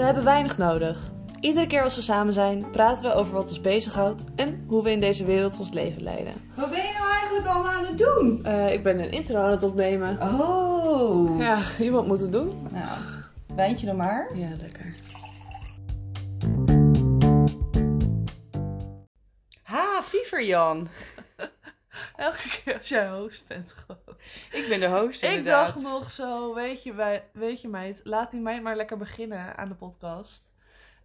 We hebben weinig nodig. Iedere keer als we samen zijn, praten we over wat ons bezighoudt en hoe we in deze wereld ons leven leiden. Wat ben je nou eigenlijk allemaal aan het doen? Eh, ik ben een intro aan het opnemen. Oh. Ja, iemand moet het doen. Nou, wijntje dan maar. Ja, lekker. Ha, Fiever Jan. Elke keer als jij host bent gewoon. Ik ben de host Ik inderdaad. dacht nog zo, weet je, wij- weet je meid, laat die meid maar lekker beginnen aan de podcast.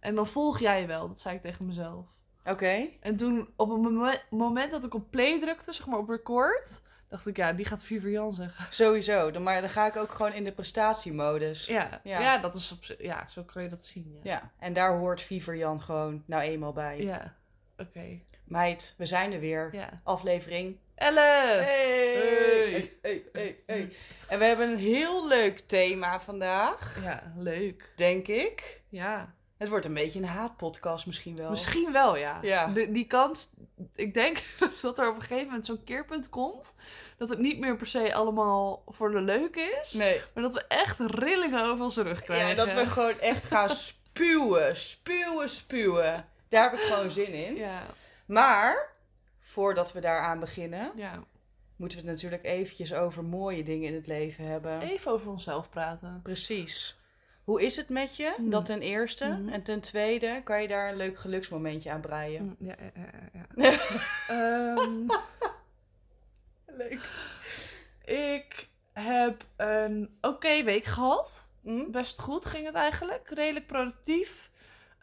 En dan volg jij wel, dat zei ik tegen mezelf. Oké. En toen, op het momen- moment dat ik op play drukte, zeg maar op record, dacht ik, ja, die gaat Viver Jan zeggen. Sowieso. Dan, maar dan ga ik ook gewoon in de prestatiemodus. Ja, Ja. ja. dat is op ja, zo kun je dat zien. Ja, Ja, en daar hoort Fiever Jan gewoon nou eenmaal bij. ja. oké. Meid, we zijn er weer. Ja. Aflevering. Elf! Hey. Hey. Hey, hey, hey, hey. En we hebben een heel leuk thema vandaag, Ja, leuk. denk ik. Ja. Het wordt een beetje een haatpodcast misschien wel. Misschien wel, ja. Ja. De- die kans, ik denk dat er op een gegeven moment zo'n keerpunt komt. Dat het niet meer per se allemaal voor de leuk is. Nee. Maar dat we echt rillingen over onze rug krijgen. Ja, dat we gewoon echt gaan spuwen, spuwen, spuwen. Daar heb ik gewoon zin in. Ja, Maar, voordat we daaraan beginnen, ja. moeten we het natuurlijk eventjes over mooie dingen in het leven hebben. Even over onszelf praten. Precies. Hoe is het met je? Hmm. Dat ten eerste. Mhm. En ten tweede, kan je daar een leuk geluksmomentje aan breien? Mm, Ja, ja, ja. ja. Ehm, Leuk. ik heb een oké week gehad. Best goed ging het eigenlijk. Redelijk productief.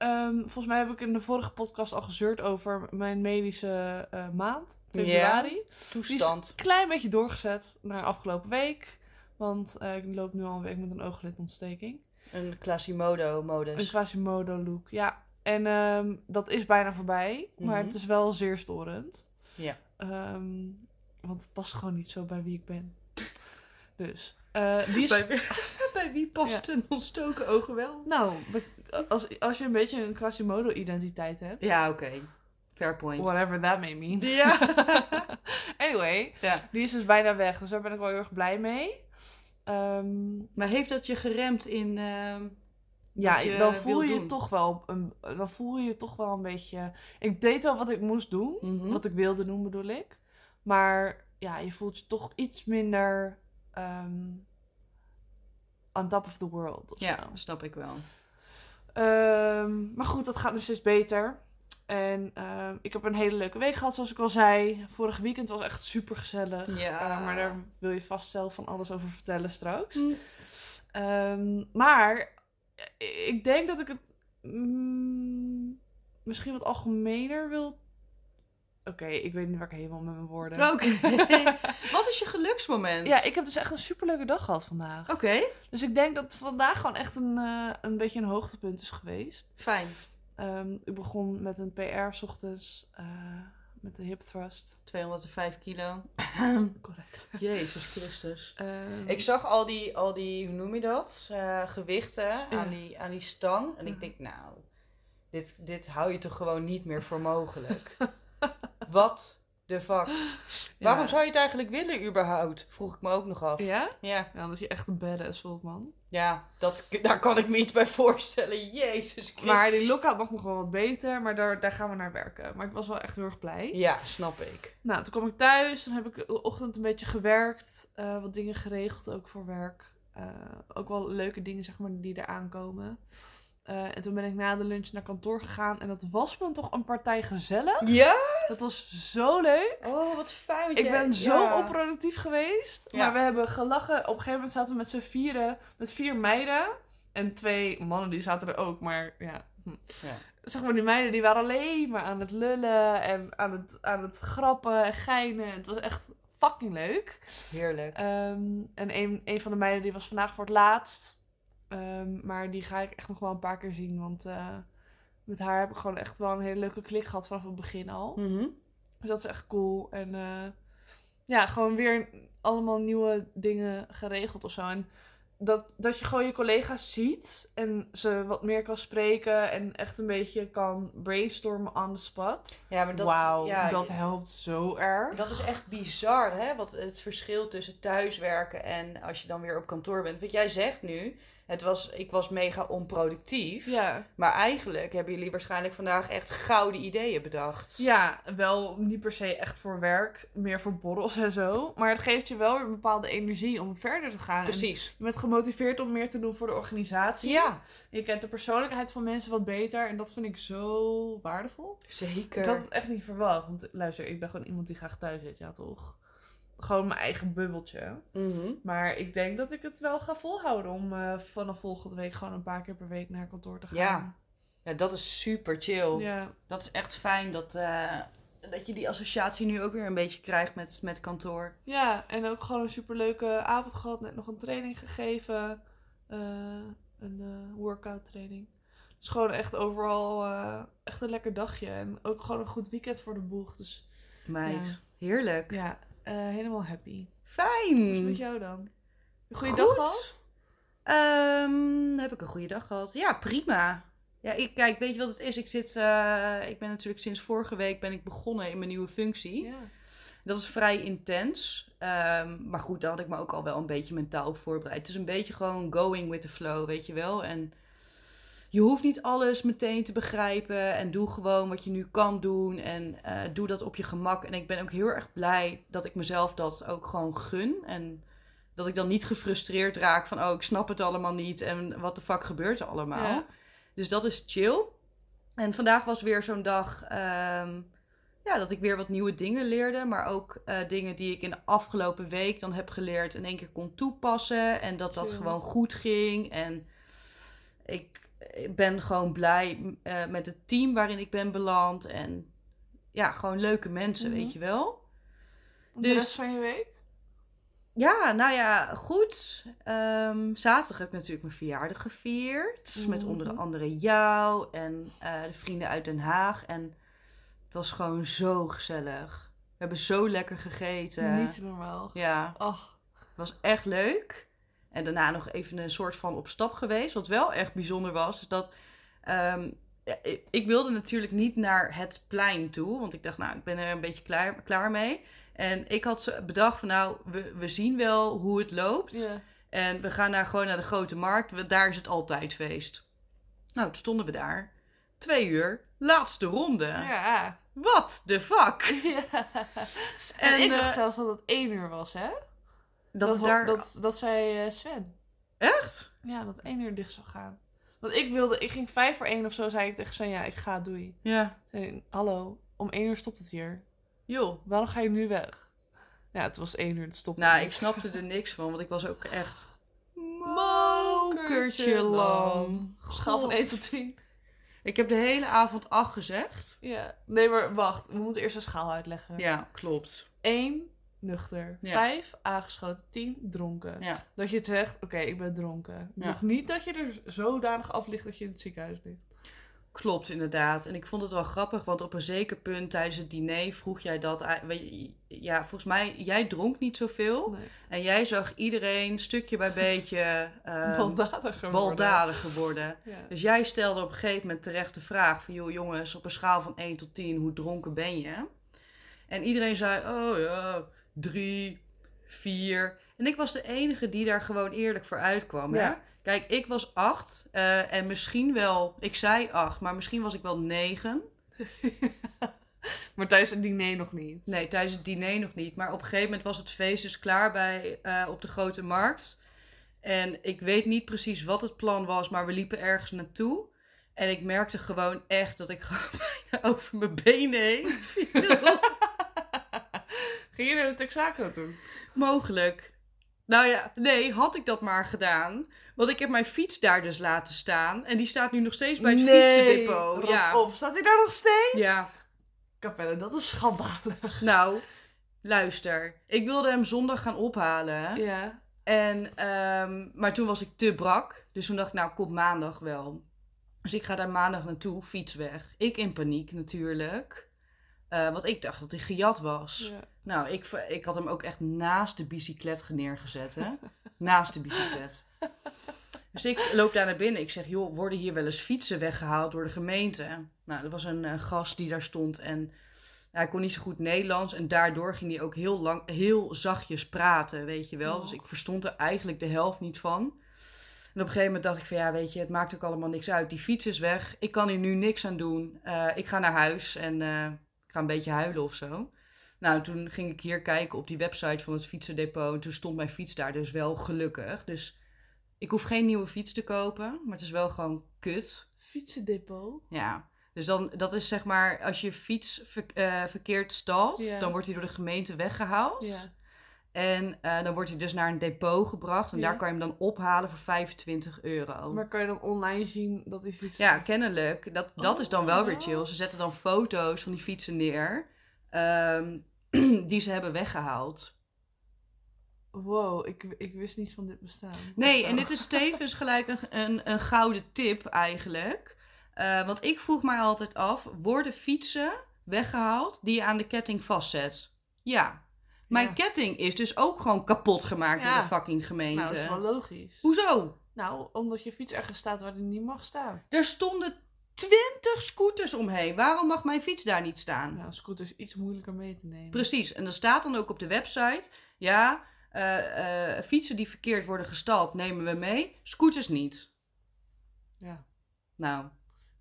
Ehm, volgens mij heb ik in de vorige podcast al gezeurd over mijn medische eh, maand. Februari. Die is Toestand. een klein beetje doorgezet naar afgelopen week. Want eh, ik loop nu al een week met een ooglidоntsteking. Een Quasimodo-modus. Een Quasimodo look, ja. En ehm, dat is bijna voorbij. Maar Mhm. het is wel zeer storend. Ja. Ehm, want het past gewoon niet zo bij wie ik ben. Dus, eh, die is... Bij, wie- bij wie past een ontstoken ogen wel? Nou, als, als je een beetje een Quasimodo-identiteit hebt. Ja, oké. Fair point. Whatever that may mean. Ja. anyway, ja. die is dus bijna weg. Dus daar ben ik wel heel erg blij mee. Ehm, Maar heeft dat je geremd in... ehm, ja, je dan voel je je toch wel een, dan voel je toch wel een beetje. Ik deed wel wat ik moest doen, mhm. wat ik wilde doen bedoel ik. Maar ja, je voelt je toch iets minder ehm, on top of the world. Ja, zo. snap ik wel. Ehm, maar goed, dat gaat dus steeds beter. En ehm, ik heb een hele leuke week gehad, zoals ik al zei. Vorig weekend was echt super gezellig. Ja. maar daar wil je vast zelf van alles over vertellen straks. Hm. Ehm, maar eh, ik denk dat ik het mm, misschien wat algemener wil. Oké, ik weet niet waar ik heen wil met mijn woorden. Oké. Wat is je geluksmoment? Ja, ik heb dus echt een superleuke dag gehad vandaag. Oké, Dus ik denk dat vandaag gewoon echt een, eh, een beetje een hoogtepunt is geweest. fijn. Ehm, ik begon met een PR 's ochtends eh, met de hip thrust. 205 kilo. Correct. Jezus Christus. Ehm, Ik zag al die, al die hoe noem je dat? Eh, gewichten aan, die, aan die stang. En ik denk, nou, dit, dit hou je toch gewoon niet meer voor mogelijk. Wat de fuck? Waarom zou je het eigenlijk willen überhaupt? Vroeg ik me ook nog af. Ja? Ja, Ja, omdat je echt een badass voelt, man. ja dat, daar kan ik me iets bij voorstellen. Jezus Christus. Maar die lookout mag nog wel wat beter, maar daar, daar gaan we naar werken. Maar ik was wel echt heel erg blij. Ja, snap ik. Nou, toen kwam ik thuis, dan heb ik de ochtend een beetje gewerkt. eh, wat dingen geregeld ook voor werk. Eh, ook wel leuke dingen, zeg maar, die eraan komen. Eh, en toen ben ik na de lunch naar kantoor gegaan. En dat was me toch een partij gezellig. Ja? Dat was zo leuk. Oh, wat fijn. Ik ben zo onproductief geweest. Ja. Maar we hebben gelachen. Op een gegeven moment zaten we met z'n vieren. Met vier meiden. En twee mannen die zaten er ook. Maar ja. hm. Ja. Zeg maar, die meiden die waren alleen maar aan het lullen. En aan het, aan het grappen en geinen. Het was echt fucking leuk. Heerlijk. Ehm, en een, een van de meiden die was vandaag voor het laatst. Ehm, maar die ga ik echt nog wel een paar keer zien. Want eh, met haar heb ik gewoon echt wel een hele leuke klik gehad vanaf het begin al. Mhm. Dus dat is echt cool. En eh, ja, gewoon weer allemaal nieuwe dingen geregeld of zo. En dat, dat je gewoon je collega's ziet en ze wat meer kan spreken en echt een beetje kan brainstormen on the spot. Ja, maar dat, ja, dat helpt zo erg. Dat is echt bizar, hè? Wat het verschil tussen thuiswerken en als je dan weer op kantoor bent. Want jij zegt nu, het was, ik was mega onproductief. Ja. Maar eigenlijk hebben jullie waarschijnlijk vandaag echt gouden ideeën bedacht. Ja, wel niet per se echt voor werk, meer voor borrels en zo. Maar het geeft je wel weer een bepaalde energie om verder te gaan. En Precies. je bent gemotiveerd om meer te doen voor de organisatie. Ja, Je kent de persoonlijkheid van mensen wat beter. En dat vind ik zo waardevol. zeker. Ik had het echt niet verwacht. Want luister, ik ben gewoon iemand die graag thuis zit, ja toch? Gewoon mijn eigen bubbeltje. Mhm. Maar ik denk dat ik het wel ga volhouden om eh, vanaf volgende week gewoon een paar keer per week naar kantoor te gaan. Ja. Ja, dat is super chill. Ja, Dat is echt fijn dat, eh, dat je die associatie nu ook weer een beetje krijgt met, met kantoor. ja, en ook gewoon een superleuke avond gehad. Net nog een training gegeven. eh, een workout training. Dus gewoon echt overal echt een lekker dagje. En ook gewoon een goed weekend voor de boeg. Dus Meid, Ja. heerlijk. ja, eh, helemaal happy. Fijn. Hoe is het met jou dan? Een goede Goed. dag gehad? Ehm, heb ik een goede dag gehad? Ja, prima. Ja, ik, kijk, weet je wat het is? Ik, zit, eh, ik ben natuurlijk sinds vorige week ben ik begonnen in mijn nieuwe functie. Ja. Dat is vrij intens. Ehm, maar goed, daar had ik me ook al wel een beetje mentaal op voorbereid. Het is een beetje gewoon going with the flow, weet je wel. En je hoeft niet alles meteen te begrijpen. En doe gewoon wat je nu kan doen. En eh, doe dat op je gemak. En ik ben ook heel erg blij dat ik mezelf dat ook gewoon gun. En dat ik dan niet gefrustreerd raak van... oh, ik snap het allemaal niet. En wat de fuck gebeurt er allemaal? Ja. Dus dat is chill. En vandaag was weer zo'n dag... ehm, ja, dat ik weer wat nieuwe dingen leerde. Maar ook eh, dingen die ik in de afgelopen week dan heb geleerd... in één keer kon toepassen. En dat dat gewoon goed ging. En ik ik ben gewoon blij eh, met het team waarin ik ben beland. En ja, gewoon leuke mensen, Mhm. weet je wel. De Dus- rest van je week? Ja, nou ja, goed. Ehm, zaterdag heb ik natuurlijk mijn verjaardag gevierd. Met onder Mhm. andere jou en eh, de vrienden uit Den Haag. En het was gewoon zo gezellig. We hebben zo lekker gegeten. Niet normaal. Ja, Oh, het was echt leuk. En daarna nog even een soort van op stap geweest. Wat wel echt bijzonder was, is dat... ehm, ja, ik, ik wilde natuurlijk niet naar het plein toe. Want ik dacht, nou, ik ben er een beetje klaar, klaar mee. En ik had bedacht van, nou, we, we zien wel hoe het loopt. ja. En we gaan naar, gewoon naar de grote markt. Daar is het altijd feest. Nou, toen stonden we daar. Twee uur. Laatste ronde. Ja. What the fuck? ja. En, En, ik eh, dacht zelfs dat het één uur was, hè? Dat, wa- daar... dat, dat zei eh, Sven. Echt? Ja, dat één uur dicht zou gaan. Want ik wilde, ik ging vijf voor één of zo, zei ik tegen Sven, ja, ik ga, doei. Ja. Zei, hallo, om één uur stopt het hier. Joh. Waarom ga je nu weg? Ja, het was één uur, het stopte. Nou, ik snapte er niks van, want ik was ook echt Mokertje lang. Schaal van God. 1 tot 10. Ik heb de hele avond acht gezegd. Ja. Nee, maar wacht. We moeten eerst een schaal uitleggen. Ja, klopt. 1, nuchter. Ja. 5, aangeschoten. 10, dronken. Ja. Dat je het zegt, oké, ik ben dronken. Ja. Nog niet dat je er zodanig af ligt dat je in het ziekenhuis ligt. Klopt, inderdaad. En ik vond het wel grappig, want op een zeker punt tijdens het diner vroeg jij dat. Ja, volgens mij, jij dronk niet zoveel. Nee. En jij zag iedereen stukje bij beetje ehm, Baldadiger worden. baldadiger worden. Ja. Dus jij stelde op een gegeven moment terecht de vraag van... joh jongens, op een schaal van 1 tot 10, hoe dronken ben je? En iedereen zei, oh ja, 3, 4. En ik was de enige die daar gewoon eerlijk voor uitkwam. Hè? Kijk, ik was 8 eh, en misschien wel... Ik zei 8, maar misschien was ik wel 9. Maar tijdens het diner nog niet. Nee, tijdens het diner nog niet. Maar op een gegeven moment was het feest dus klaar bij, eh, op de grote markt. En ik weet niet precies wat het plan was, maar we liepen ergens naartoe. En ik merkte gewoon echt dat ik gewoon bijna over mijn benen heen viel. Ging je naar de Texaco toen? Mogelijk. Nou ja, nee, had ik dat maar gedaan. Want ik heb mijn fiets daar dus laten staan. En die staat nu nog steeds bij het fietsendepot. rot Ja. op. Staat hij daar nog steeds? ja, Capelle, dat is schandalig. nou, luister. Ik wilde hem zondag gaan ophalen. Ja. En, ehm, maar toen was ik te brak. Dus toen dacht ik, nou, kom maandag wel. Dus ik ga daar maandag naartoe, fiets weg. Ik in paniek natuurlijk. Eh, want ik dacht dat hij gejat was. ja. Nou, ik, ik had hem ook echt naast de bicyclet neergezet, hè. naast de bicyclet. Dus ik loop daar naar binnen. Ik zeg, joh, worden hier wel eens fietsen weggehaald door de gemeente? Nou, er was een eh, gast die daar stond en hij kon niet zo goed Nederlands. En daardoor ging hij ook heel, lang, heel zachtjes praten, weet je wel. Oh. Dus ik verstond er eigenlijk de helft niet van. En op een gegeven moment dacht ik van ja, weet je, het maakt ook allemaal niks uit. Die fiets is weg. Ik kan hier nu niks aan doen. Eh, ik ga naar huis en ga een beetje huilen of zo. Nou, toen ging ik hier kijken op die website van het fietsendepot. En toen stond mijn fiets daar dus wel gelukkig. Dus ik hoef geen nieuwe fiets te kopen. Maar het is wel gewoon kut. Fietsendepot. Ja. Dus dan, dat is zeg maar, als je fiets ver- eh, verkeerd stalt, dan wordt hij door de gemeente weggehaald. Ja. En eh, dan wordt hij dus naar een depot gebracht. En Ja. daar kan je hem dan ophalen voor 25 euro. Maar kan je dan online zien dat die fiets... Ja, kennelijk. Dat, dat is dan wel weer chill. Ze zetten dan foto's van die fietsen neer. ehm, die ze hebben weggehaald. Wow, ik, ik wist niet van dit bestaan. Nee, en dit is tevens gelijk een, een, een gouden tip eigenlijk. Eh, want ik vroeg mij altijd af, worden fietsen weggehaald die je aan de ketting vastzet? Ja. Mijn Ja. ketting is dus ook gewoon kapot gemaakt Ja. door de fucking gemeente. Nou, dat is wel logisch. Hoezo? Nou, omdat je fiets ergens staat waar die niet mag staan. Er stonden 20 scooters omheen. Waarom mag mijn fiets daar niet staan? Nou, een scooter is iets moeilijker mee te nemen. Precies. En er staat dan ook op de website: ja, eh, eh, fietsen die verkeerd worden gestald nemen we mee, scooters niet. Ja. Nou,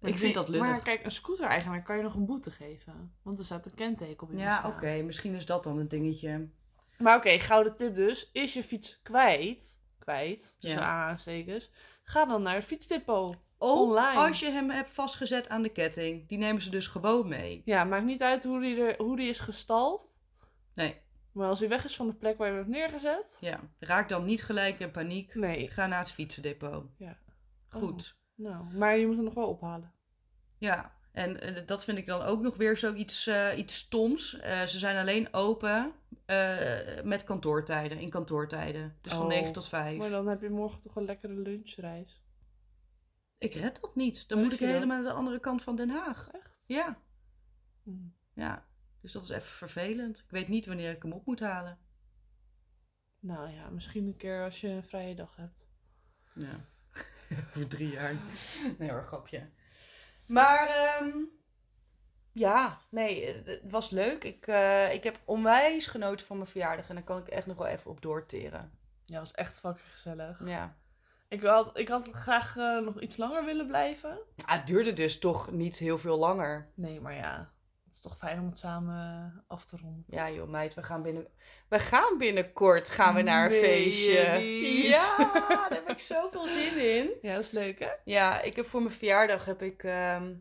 Maar ik vind dat lullig. Maar kijk, een scooter-eigenaar kan je nog een boete geven. Want er staat een kenteken op in Ja, oké, misschien is dat dan een dingetje. Maar oké, gouden tip dus. Is je fiets kwijt, kwijt, tussen Ja. aanhalingstekens, ga dan naar het fietsdepot. Ook Online. als je hem hebt vastgezet aan de ketting. Die nemen ze dus gewoon mee. Ja, maakt niet uit hoe die, er, hoe die is gestald. Nee, Maar als hij weg is van de plek waar je hem hebt neergezet. ja. Raak dan niet gelijk in paniek. Nee. Ga naar het fietsendepot. Ja. Goed. Nou, maar je moet hem nog wel ophalen. Ja, en eh, dat vind ik dan ook nog weer zoiets eh iets stoms. Eh, ze zijn alleen open met kantoortijden, in kantoortijden. Dus van Oh, 9 tot 5. Maar dan heb je morgen toch een lekkere lunchreis. Ik red dat niet. Dan moet ik dan? helemaal naar de andere kant van Den Haag. Echt? Ja, Hm. ja. Dus dat is even vervelend. Ik weet niet wanneer ik hem op moet halen. Nou ja, misschien een keer als je een vrije dag hebt. Ja. Over drie jaar. Nee hoor, grapje. Maar ehm, ja, nee, het het was leuk. Ik, eh, ik heb onwijs genoten van mijn verjaardag. En daar kan ik echt nog wel even op doorteren. Ja, was echt fucking gezellig. Ja. Ik had, ik had graag eh, nog iets langer willen blijven. Ah, het duurde dus toch niet heel veel langer. Nee, maar ja, het is toch fijn om het samen eh, af te ronden. Ja joh meid, we gaan, binnen... we gaan binnenkort gaan we naar een Nee, feestje. Ja, daar heb ik zoveel zin in. Ja, dat is leuk hè? Ja, ik heb voor mijn verjaardag heb ik, ehm,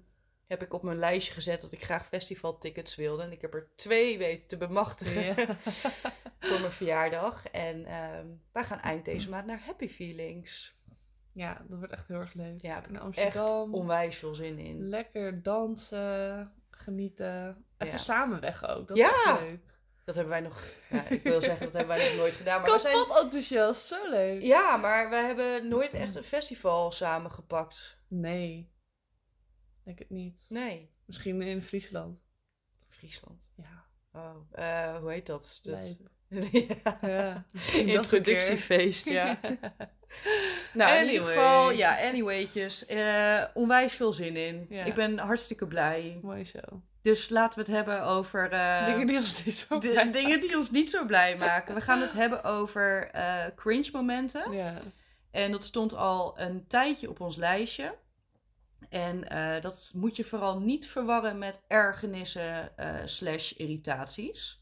heb ik op mijn lijstje gezet dat ik graag festivaltickets wilde. En ik heb er twee weten te bemachtigen Ja. voor mijn verjaardag. En ehm, wij gaan eind deze maand naar Happy Feelings. ja, dat wordt echt heel erg leuk. Ja, heb In ik echt Amsterdam. onwijs veel zin in. Lekker dansen, genieten. Even Ja. samen weg ook. Dat is echt leuk. Dat hebben wij nog, ja, ik wil zeggen dat hebben wij nog nooit gedaan. Maar we Kapot zijn, enthousiast, zo leuk. ja, maar we hebben nooit echt een festival samengepakt. Nee, denk het niet. Nee, Misschien in Friesland. Friesland. Ja, Oh, eh, hoe heet dat? dat... lijp. ja. Ja. Introductiefeest, ja. nou, in ieder geval, ja, anywaytjes. eh, onwijs veel zin in. Ja. Ik ben hartstikke blij. Mooi zo. Dus laten we het hebben over... eh, Dingen die ons niet zo blij dingen die ons niet zo blij maken. We gaan het hebben over eh, cringe momenten. Ja. En dat stond al een tijdje op ons lijstje. En dat moet je vooral niet verwarren met ergernissen slash irritaties.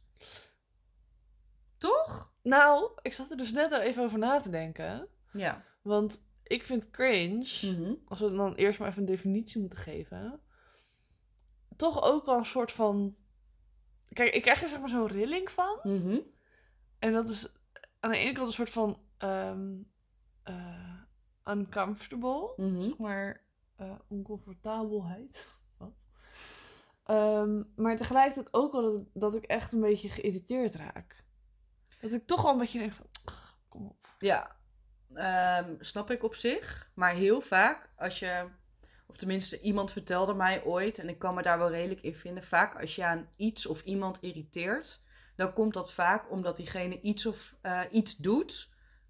Toch? Nou, ik zat er dus net al even over na te denken. Ja. Want ik vind cringe, Mhm. als we dan eerst maar even een definitie moeten geven, toch ook wel een soort van. Kijk, ik krijg er zeg maar zo'n rilling van. Mhm. En dat is aan de ene kant een soort van ehm, eh, uncomfortable, Mhm. zeg maar eh, oncomfortabelheid. Wat? Ehm, maar tegelijkertijd ook wel dat, dat ik echt een beetje geïrriteerd raak. Dat ik toch wel een beetje denk van, "Ugh, kom op. Ja, ehm, snap ik op zich. Maar heel vaak als je, of tenminste iemand vertelde mij ooit, en ik kan me daar wel redelijk in vinden, vaak als je aan iets of iemand irriteert, dan komt dat vaak omdat diegene iets of eh, iets doet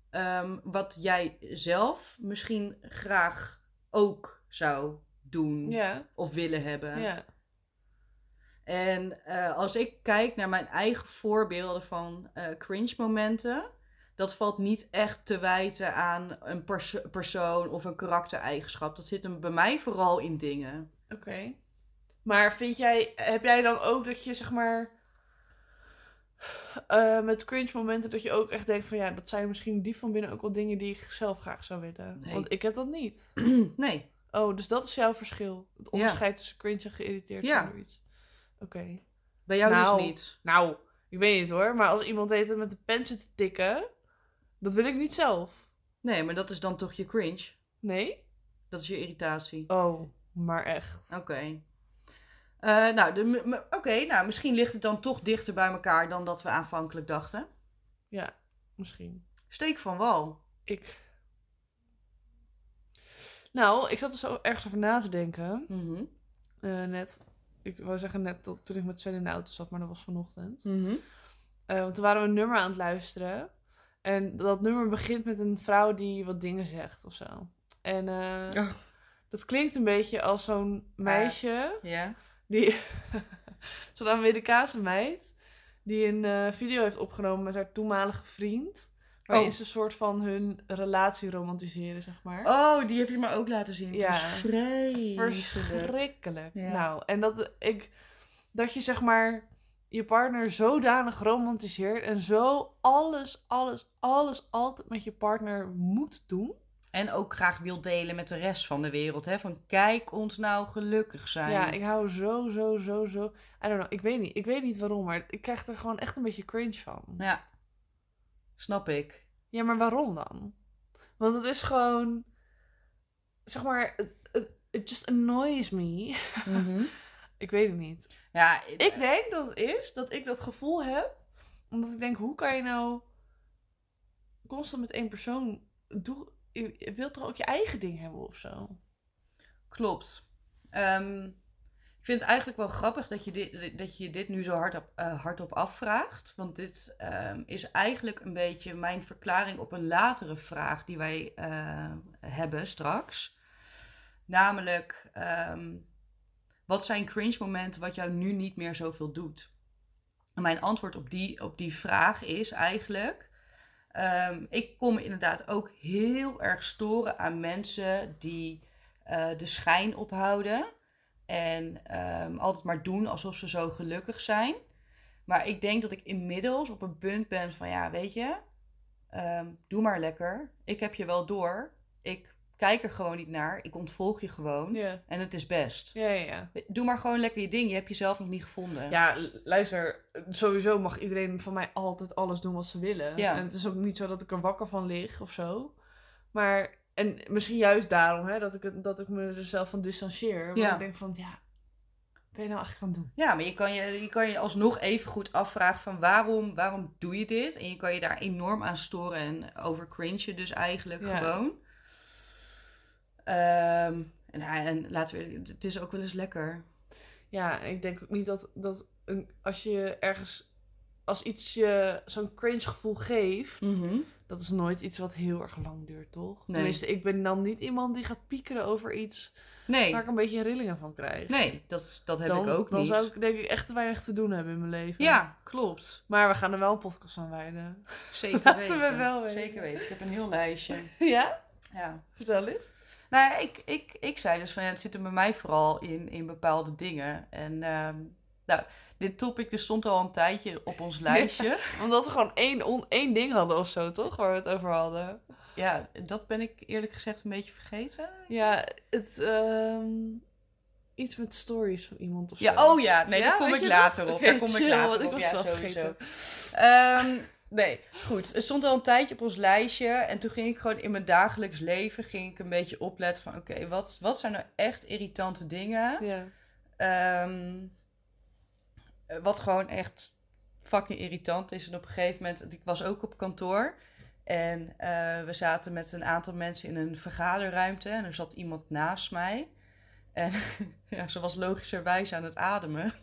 ehm, wat jij zelf misschien graag ook zou doen of willen hebben. ja. En eh, als ik kijk naar mijn eigen voorbeelden van eh, cringe momenten, dat valt niet echt te wijten aan een perso- persoon of een karaktereigenschap. Dat zit hem bij mij vooral in dingen. Oké. Maar vind jij, heb jij dan ook dat je zeg maar. eh, met cringe momenten dat je ook echt denkt van ja, dat zijn misschien diep van binnen ook wel dingen die ik zelf graag zou willen. Nee. Want ik heb dat niet. nee. Oh, dus dat is jouw verschil. Het onderscheid tussen cringe en geïrriteerd Ja. zijn iets. Oké. Bij jou Nou. dus niet. Nou, ik weet niet hoor, maar als iemand heet met de pen zit te tikken, dat wil ik niet zelf. Nee, maar dat is dan toch je cringe. Nee? Dat is je irritatie. Oh, maar echt. Oké. Eh, nou, oké, nou, misschien ligt het dan toch dichter bij elkaar dan dat we aanvankelijk dachten. Ja, misschien. Steek van wal. Ik. Nou, ik zat er zo ergens over na te denken. Mhm. Eh, net, ik wou zeggen net tot, toen ik met Sven in de auto zat, maar dat was vanochtend. Mhm. Eh, want toen waren we een nummer aan het luisteren. En dat nummer begint met een vrouw die wat dingen zegt of zo. En eh, Oh. dat klinkt een beetje als zo'n meisje. Ja. Die, zo'n Amerikaanse meid. Die een eh, video heeft opgenomen met haar toenmalige vriend. Waarin Oh. ze een soort van hun relatie romantiseren, zeg maar. Oh, die heb je me ook laten zien. Ja. Is. Verschrikkelijk. Ja. Nou, en dat, ik, dat je zeg maar je partner zodanig romantiseert en zo alles, alles, alles altijd met je partner moet doen. En ook graag wil delen met de rest van de wereld. Hè? Van kijk ons nou gelukkig zijn. Ja, ik hou zo, zo, zo, zo. I don't know, ik weet niet. Ik weet niet waarom, maar ik krijg er gewoon echt een beetje cringe van. Ja. Snap ik. Ja, maar waarom dan? Want het is gewoon, zeg maar, it just annoys me. ik weet het niet. Ja, Ik denk dat het is dat ik dat gevoel heb. Omdat ik denk, hoe kan je nou constant met één persoon... Doe, je wilt toch ook je eigen ding hebben of zo? Klopt. Ehm, ik vind het eigenlijk wel grappig dat je dit, dat je dit nu zo hardop, eh, hardop afvraagt. Want dit ehm, is eigenlijk een beetje mijn verklaring op een latere vraag die wij eh, hebben straks. Namelijk, ehm, wat zijn cringe momenten wat jou nu niet meer zoveel doet? En mijn antwoord op die, op die vraag is eigenlijk... ehm, ik kom me inderdaad ook heel erg storen aan mensen die eh, de schijn ophouden. En ehm, altijd maar doen alsof ze zo gelukkig zijn. Maar ik denk dat ik inmiddels op een punt ben van ja, weet je, ehm, doe maar lekker. Ik heb je wel door. Ik kijk er gewoon niet naar. Ik ontvolg je gewoon. Ja, En het is best. ja, ja. ja. Doe maar gewoon lekker je ding. Je hebt jezelf nog niet gevonden. Ja, luister, sowieso mag iedereen van mij altijd alles doen wat ze willen. Ja. En het is ook niet zo dat ik er wakker van lig of zo. Maar, en misschien juist daarom, hè, dat ik, het, dat ik me er zelf van distancieer. Maar Ja. ik denk van, ja, wat ben je nou eigenlijk aan het doen? Ja, maar je kan je, je kan je alsnog even goed afvragen van waarom, waarom doe je dit? En je kan je daar enorm aan storen en over dus eigenlijk gewoon. Ehm, en, ja, en laten we, het is ook wel eens lekker. Ja, ik denk niet dat, dat een, als je ergens, als iets je zo'n cringe gevoel geeft, dat is nooit iets wat heel erg lang duurt, toch? Nee. Tenminste, ik ben dan niet iemand die gaat piekeren over iets Nee, waar ik een beetje rillingen van krijg. nee dat, dat heb dan, ik ook dan niet. zou ik denk ik echt te weinig te doen hebben in mijn leven. Ja, klopt. Maar we gaan er wel een podcast aan wijden. Zeker weten. we wel weten. Zeker weten. Ik heb een heel lijstje. ja? Ja. Vertel eens. Nou, ja, ik, ik, ik zei dus van ja, het zit er bij mij vooral in, in bepaalde dingen. En ehm, nou, dit topic dus stond al een tijdje op ons lijstje. Omdat we gewoon één, on, één ding hadden of zo, toch? Waar we het over hadden. Ja, dat ben ik eerlijk gezegd een beetje vergeten. Ja, het... ehm, iets met stories van iemand of zo. Ja, oh ja, nee, Ja, daar kom ik later op. Daar kom ik later op. Ja, sowieso. vergeten. Nee, goed. Er stond al een tijdje op ons lijstje. En toen ging ik gewoon in mijn dagelijks leven ging ik een beetje opletten van... Oké, wat, wat zijn nou echt irritante dingen? Ja. Ehm, wat gewoon echt fucking irritant is. En op een gegeven moment, ik was ook op kantoor. En eh, we zaten met een aantal mensen in een vergaderruimte. En er zat iemand naast mij. En ja, ze was logischerwijs aan het ademen.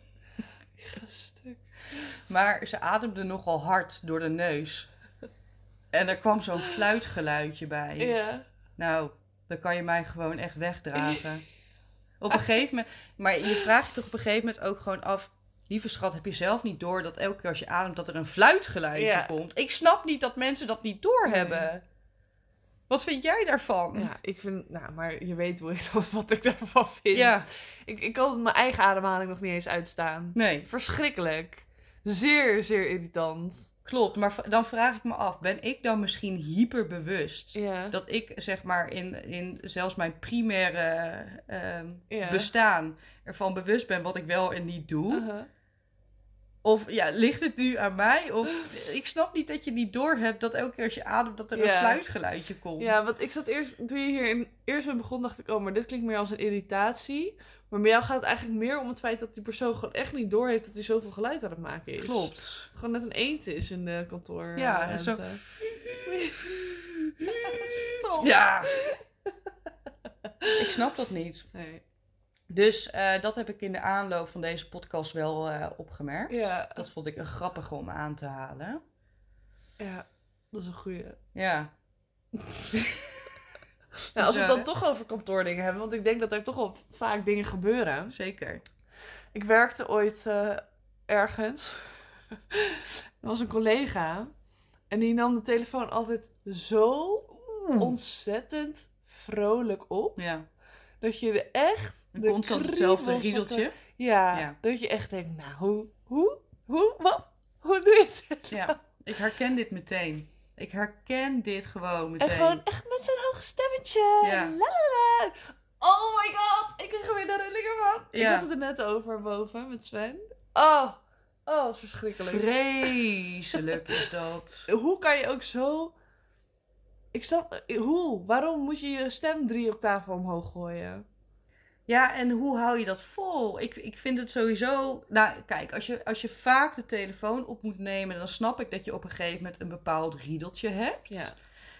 Stuk. Maar ze ademde nogal hard door de neus. En er kwam zo'n fluitgeluidje bij. Ja. Nou, dan kan je mij gewoon echt wegdragen. Op een gegeven moment. Maar je vraagt je toch op een gegeven moment ook gewoon af. Lieve schat, heb je zelf niet door dat elke keer als je ademt dat er een fluitgeluidje Ja. komt? Ik snap niet dat mensen dat niet doorhebben. Wat vind jij daarvan? Ja, ik vind, nou, maar je weet hoe ik dat, wat ik daarvan vind. Ja. Ik, ik kan mijn eigen ademhaling nog niet eens uitstaan. Nee, Verschrikkelijk. Zeer, zeer irritant. klopt. Maar dan vraag ik me af, ben ik dan misschien hyperbewust? Dat ik zeg maar in, in zelfs mijn primaire ehm, bestaan ervan bewust ben wat ik wel en niet doe. Uh-huh. Of ja, ligt het nu aan mij? Of ik snap niet dat je niet doorhebt dat elke keer als je ademt dat er een fluitgeluidje komt. Ja, want ik zat eerst, toen je hier in, eerst mee begon, dacht ik, oh, maar dit klinkt meer als een irritatie. Maar bij jou gaat het eigenlijk meer om het feit dat die persoon gewoon echt niet doorheeft dat hij zoveel geluid aan het maken is. Klopt. Dat het gewoon net een eend is in de kantoor. Ja, eh, en zo. Stop. Ja. ik snap dat niet. Nee. Dus eh, dat heb ik in de aanloop van deze podcast wel eh, opgemerkt. Ja, Dat vond ik een grappige om aan te halen. ja, dat is een goeie. Ja. Nou, als we het dan toch over kantoordingen hebben, want ik denk dat er toch wel vaak dingen gebeuren. Zeker. Ik werkte ooit eh, ergens. er was een collega. En die nam de telefoon altijd zo ontzettend vrolijk op. Ja. Dat je er echt... De constant hetzelfde de- riedeltje. Ja, Ja. dat je echt denkt, nou, hoe, hoe, hoe, wat? Hoe doe je dit? Ja. Ik herken dit meteen. Ik herken dit gewoon meteen. En gewoon echt met zo'n hoog stemmetje. Ja. Oh my god, ik kreeg er weer de rillingen van. Ik had het er net over boven met Sven. Oh, oh, wat verschrikkelijk. Vreselijk is dat. Hoe kan je ook zo... Ik snap... Hoe? Waarom moet je je stem drie octaven omhoog gooien? Ja, en hoe hou je dat vol? Ik, ik vind het sowieso. Nou, kijk, als je, als je vaak de telefoon op moet nemen, dan snap ik dat je op een gegeven moment een bepaald riedeltje hebt. Ja.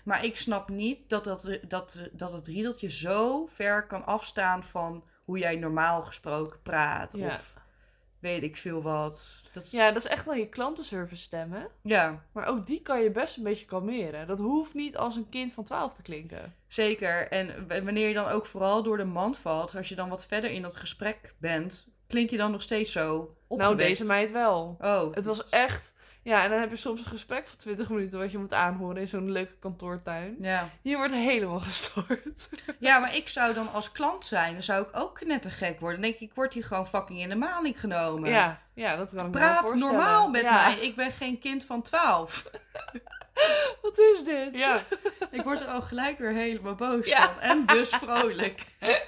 Maar ik snap niet dat, dat, dat, dat het riedeltje zo ver kan afstaan van hoe jij normaal gesproken praat. Ja. Of weet ik veel wat. Dat is- Ja, dat is echt wel je klantenservice stem, hè? ja, Maar ook die kan je best een beetje kalmeren. Dat hoeft niet als een kind van 12 te klinken. zeker. En wanneer je dan ook vooral door de mand valt, als je dan wat verder in dat gesprek bent, klink je dan nog steeds zo opgewekt. Nou, deze meid wel. Oh, Het was echt... Ja, en dan heb je soms een gesprek van 20 minuten wat je moet aanhoren in zo'n leuke kantoortuin. Ja. Hier wordt helemaal gestoord. ja, maar ik zou dan als klant zijn, dan zou ik ook knettergek worden. Dan denk ik, ik word hier gewoon fucking in de maling genomen. Ja, ja, dat kan ik me wel Praat normaal met Ja. mij. Ik ben geen kind van 12. Wat is dit? Ja, ik word er al gelijk weer helemaal boos Ja. van. En dus vrolijk.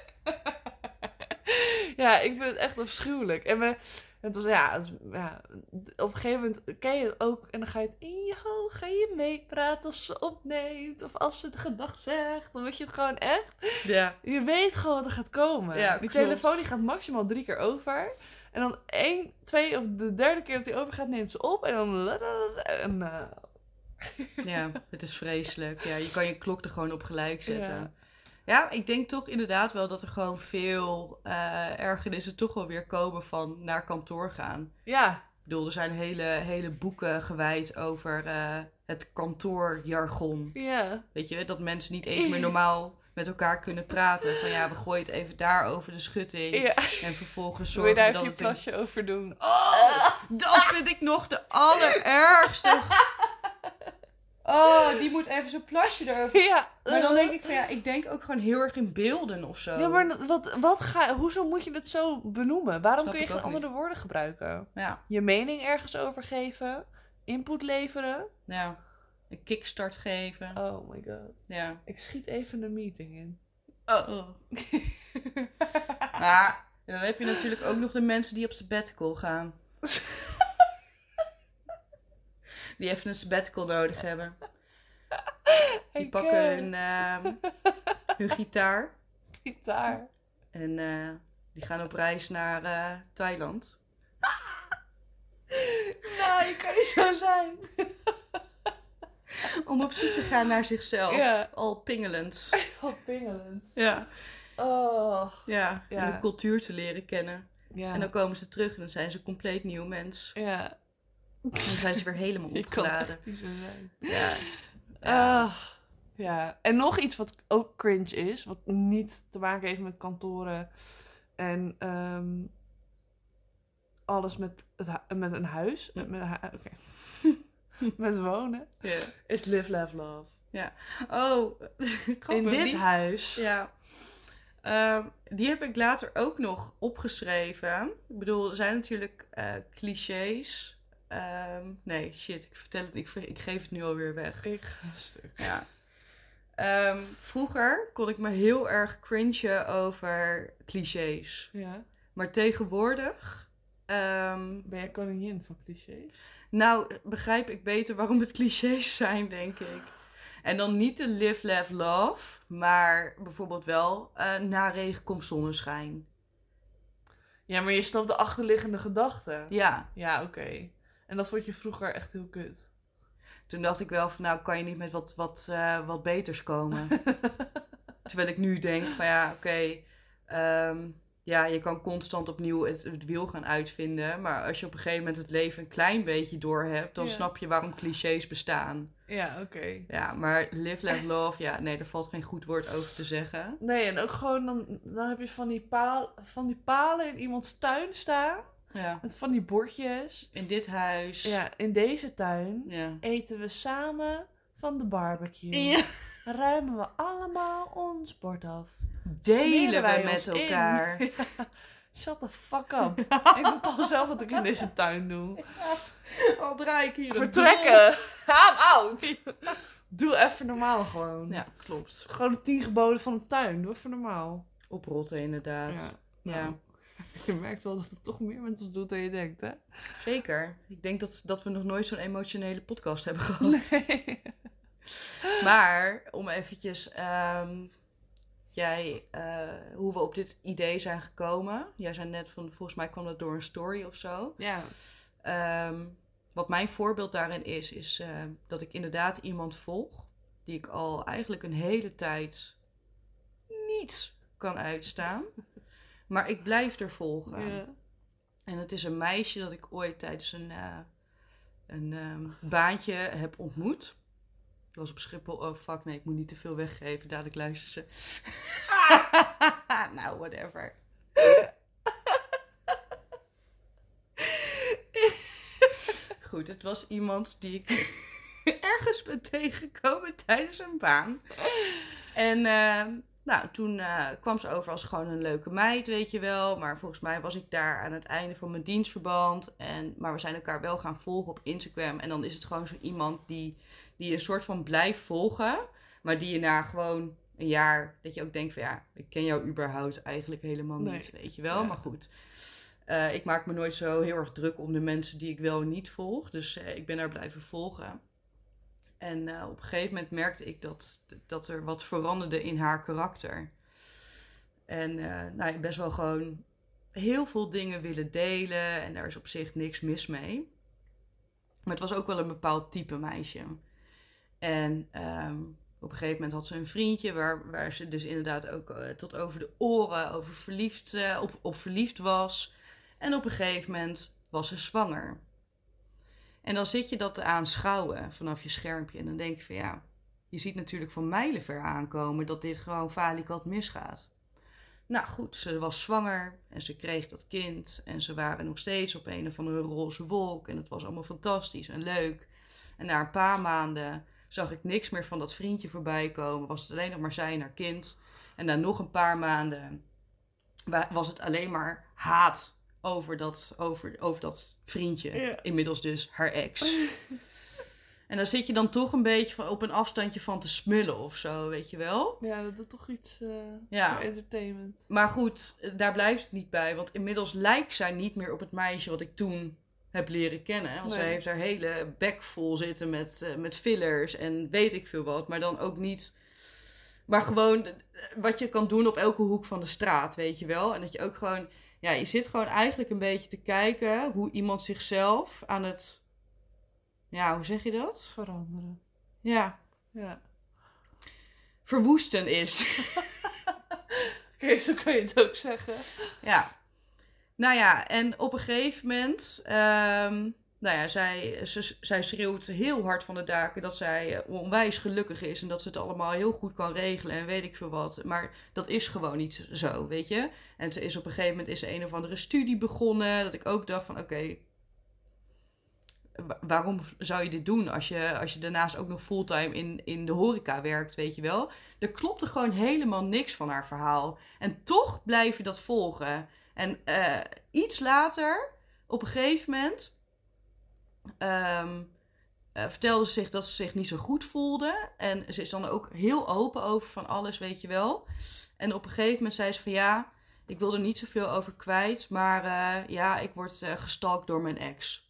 Ja, ik vind het echt afschuwelijk. En we, het was, ja, het was- ja, op een gegeven moment ken je het ook. En dan ga je het in je hoofd, ga je meepraten als ze opneemt. Of als ze de gedag zegt. Dan weet je het gewoon echt. Ja. Je weet gewoon wat er gaat komen. Ja, die klopt. telefoon die gaat maximaal drie keer over. En dan één, twee of de derde keer dat hij over gaat, neemt ze op. En dan... En, eh, Ja, het is vreselijk. Ja, je kan je klok er gewoon op gelijk zetten. Ja. Ja, ik denk toch inderdaad wel dat er gewoon veel eh ergernissen toch wel weer komen van naar kantoor gaan. ja, Ik bedoel, er zijn hele, hele boeken gewijd over eh, het kantoorjargon. ja. Weet je, dat mensen niet eens meer normaal met elkaar kunnen praten. Van ja, we gooien het even daar over de schutting. ja. En vervolgens Wil je zorgen daar even dat je het... een- plasje over doen? Oh, dat vind ik nog de allerergste. Oh, die moet even zo'n plasje erover. Ja. Maar dan denk ik van ja, ik denk ook gewoon heel erg in beelden of zo. Ja, maar dat- wat, wat ga, hoezo moet je het zo benoemen? Waarom Snap kun je geen andere woorden gebruiken? Ja, Je mening ergens over geven? Input leveren? ja. Een kickstart geven. Oh my god. Ja. Ik schiet even een meeting in. Oh. Maar dan heb je natuurlijk ook nog de mensen die op sabbatical gaan. Die even een sabbatical nodig hebben. Die pakken hun, ehm, hun gitaar. Gitaar. En eh, die gaan op reis naar eh, Thailand. Nou, je kan niet zo zijn. Om op zoek te gaan naar zichzelf. Ja. Al pingelend. Wat pingelend. Ja. Oh. Ja. Ja. En de cultuur te leren kennen. Ja. En dan komen ze terug en dan zijn ze een compleet nieuw mens. Ja. Dan zijn ze weer helemaal opgeladen. Ja. Ja. Ah, ja. En nog iets wat ook cringe is, wat niet te maken heeft met kantoren en ehm, alles met, het, met een huis. Met, met, met wonen. Ja. Is live, laugh, love. Oh, In dit Die- huis. Ja. Ehm, die heb ik later ook nog opgeschreven. Ik bedoel, er zijn natuurlijk eh, clichés. Ehm, nee, shit, ik vertel het, ik, ik geef het nu alweer weg. Ik ga een stuk. Ja. Ehm, vroeger kon ik me heel erg cringen over clichés. Ja. Maar tegenwoordig, ehm, Ben jij koningin van clichés? nou begrijp ik beter waarom het clichés zijn, denk ik. En dan niet de live, laugh, love, maar bijvoorbeeld wel eh, na regen komt zonneschijn. Ja, maar je snapt de achterliggende gedachte. Ja, Ja, oké. En dat vond je vroeger echt heel kut. toen dacht ik wel van nou kan je niet met wat, wat, eh, wat beters komen. Terwijl ik nu denk van ja, oké, ehm, ja, je kan constant opnieuw het, het wiel gaan uitvinden. Maar als je op een gegeven moment het leven een klein beetje door hebt, dan Ja. snap je waarom clichés bestaan. Ja, oké. Ja, maar live, laugh, love, ja, nee, daar valt geen goed woord over te zeggen. Nee, en ook gewoon, dan, dan heb je van die, paal, van die palen in iemands tuin staan. Ja. Met van die bordjes. In dit huis. Ja, in deze tuin Ja. eten we samen van de barbecue. Ja. Ruimen we allemaal ons bord af. Delen wij met elkaar. Shut the fuck up. ik bepaal zelf wat ik in deze tuin doe. Al draai ik hier Vertrekken. I'm out. Doe even normaal gewoon. Ja, klopt. Gewoon de tien geboden van de tuin. Doe even normaal. Oprotten inderdaad. Ja. Ja. Je merkt wel dat het toch meer met ons doet dan je denkt, hè? Zeker. Ik denk dat, dat we nog nooit zo'n emotionele podcast hebben gehad. Nee. Maar om eventjes, ehm, jij, eh, hoe we op dit idee zijn gekomen. Jij zei net van, volgens mij kwam dat door een story of zo. Ja. Ehm, wat mijn voorbeeld daarin is, is eh, dat ik inderdaad iemand volg die ik al eigenlijk een hele tijd niet kan uitstaan. Maar ik blijf er volgen. ja. En het is een meisje dat ik ooit tijdens een, eh, een ehm, baantje heb ontmoet. Dat was op Schiphol. Oh fuck, nee, ik moet niet te veel weggeven. Dadelijk luisteren ze. nou, whatever. Goed, het was iemand die ik ergens ben tegengekomen tijdens een baan. En ehm, nou, toen eh, kwam ze over als gewoon een leuke meid, weet je wel. Maar volgens mij was ik daar aan het einde van mijn dienstverband. En, maar we zijn elkaar wel gaan volgen op Instagram. En dan is het gewoon zo iemand die, die een soort van blijft volgen. Maar die je na gewoon een jaar, dat je ook denkt van ja, ik ken jou überhaupt eigenlijk helemaal Nee. niet, weet je wel. Ja. Maar goed, eh, ik maak me nooit zo heel erg druk om de mensen die ik wel en niet volg. Dus eh, ik ben daar blijven volgen. En eh, op een gegeven moment merkte ik dat, dat er wat veranderde in haar karakter. En eh, nou, best wel gewoon heel veel dingen willen delen. En daar is op zich niks mis mee. Maar het was ook wel een bepaald type meisje. En ehm, op een gegeven moment had ze een vriendje waar, waar ze dus inderdaad ook eh, tot over de oren over verliefd, op, op verliefd was. En op een gegeven moment was ze zwanger. En dan zit je dat te aanschouwen vanaf je schermpje. En dan denk je van ja, je ziet natuurlijk van mijlenver aankomen dat dit gewoon falikant misgaat. Nou goed, ze was zwanger en ze kreeg dat kind. En ze waren nog steeds op een of andere roze wolk. En het was allemaal fantastisch en leuk. En na een paar maanden zag ik niks meer van dat vriendje voorbij komen. Was het alleen nog maar zij en haar kind. En na nog een paar maanden wa- was het alleen maar haat over dat, over, over dat vriendje. Ja. Inmiddels dus haar ex. en dan zit je dan toch een beetje van, op een afstandje van te smullen of zo, weet je wel. Ja, dat doet toch iets eh Ja. entertainment. Maar goed, daar blijft het niet bij. Want inmiddels lijkt zij niet meer op het meisje wat ik toen heb leren kennen. Want zij heeft haar hele bek vol zitten met, eh, met fillers en weet ik veel wat. Maar dan ook niet... Maar gewoon eh, wat je kan doen op elke hoek van de straat, weet je wel. En dat je ook gewoon... Ja, je zit gewoon eigenlijk een beetje te kijken hoe iemand zichzelf aan het... Ja, hoe zeg je dat? Veranderen. Ja, Ja. verwoesten is. Oké, zo kan je het ook zeggen. Ja. Nou ja, en op een gegeven moment, ehm, nou ja, zij, zij schreeuwt heel hard van de daken dat zij eh, onwijs gelukkig is en dat ze het allemaal heel goed kan regelen en weet ik veel wat. Maar dat is gewoon niet zo, weet je. En ze is op een gegeven moment is een of andere studie begonnen, dat ik ook dacht van oké, wa- waarom zou je dit doen als je, als je daarnaast ook nog fulltime in, in de horeca werkt, weet je wel? Er klopte gewoon helemaal niks van haar verhaal. En toch blijf je dat volgen. En eh, iets later, op een gegeven moment, ehm, eh, vertelde ze zich dat ze zich niet zo goed voelde. En ze is dan ook heel open over van alles, weet je wel. En op een gegeven moment zei ze van ja, ik wil er niet zoveel over kwijt, maar eh, ja, ik word eh, gestalkt door mijn ex.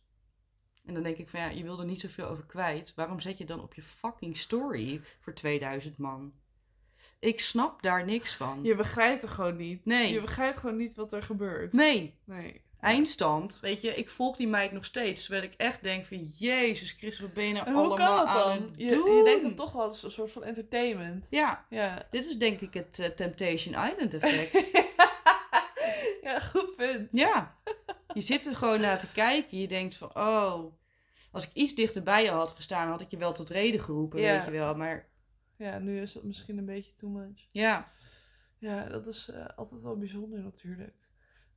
En dan denk ik van ja, je wil er niet zoveel over kwijt. Waarom zet je dan op je fucking story voor 2000 man? Ik snap daar niks van. Je begrijpt het gewoon niet. Nee. Je begrijpt gewoon niet wat er gebeurt. Nee, Nee. Eindstand. Weet je, ik volg die meid nog steeds. Terwijl ik echt denk van, jezus Christus, wat ben je nou En hoe allemaal kan dat aan dan? het Je, doen? je denkt het toch wel als een soort van entertainment. Ja, Ja. dit is denk ik het eh, Temptation Island effect. ja, goed punt. ja, je zit er gewoon naar te kijken. Je denkt van, oh, als ik iets dichter bij je had gestaan, had ik je wel tot reden geroepen, Ja. weet je wel. Maar Ja, nu is het misschien een beetje too much. ja, Ja, dat is eh, altijd wel bijzonder natuurlijk.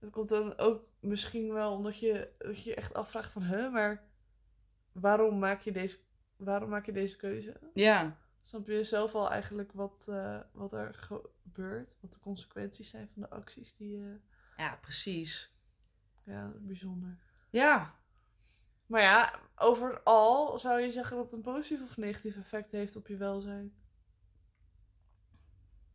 Het komt dan ook misschien wel omdat je, dat je echt afvraagt van... Huh, maar waarom maak je deze, waarom maak je deze keuze? ja, Snap je zelf al eigenlijk wat, eh, wat er gebeurt? Wat de consequenties zijn van de acties die je... ja, precies. Ja, bijzonder. Ja, Maar ja, overal zou je zeggen dat het een positief of negatief effect heeft op je welzijn.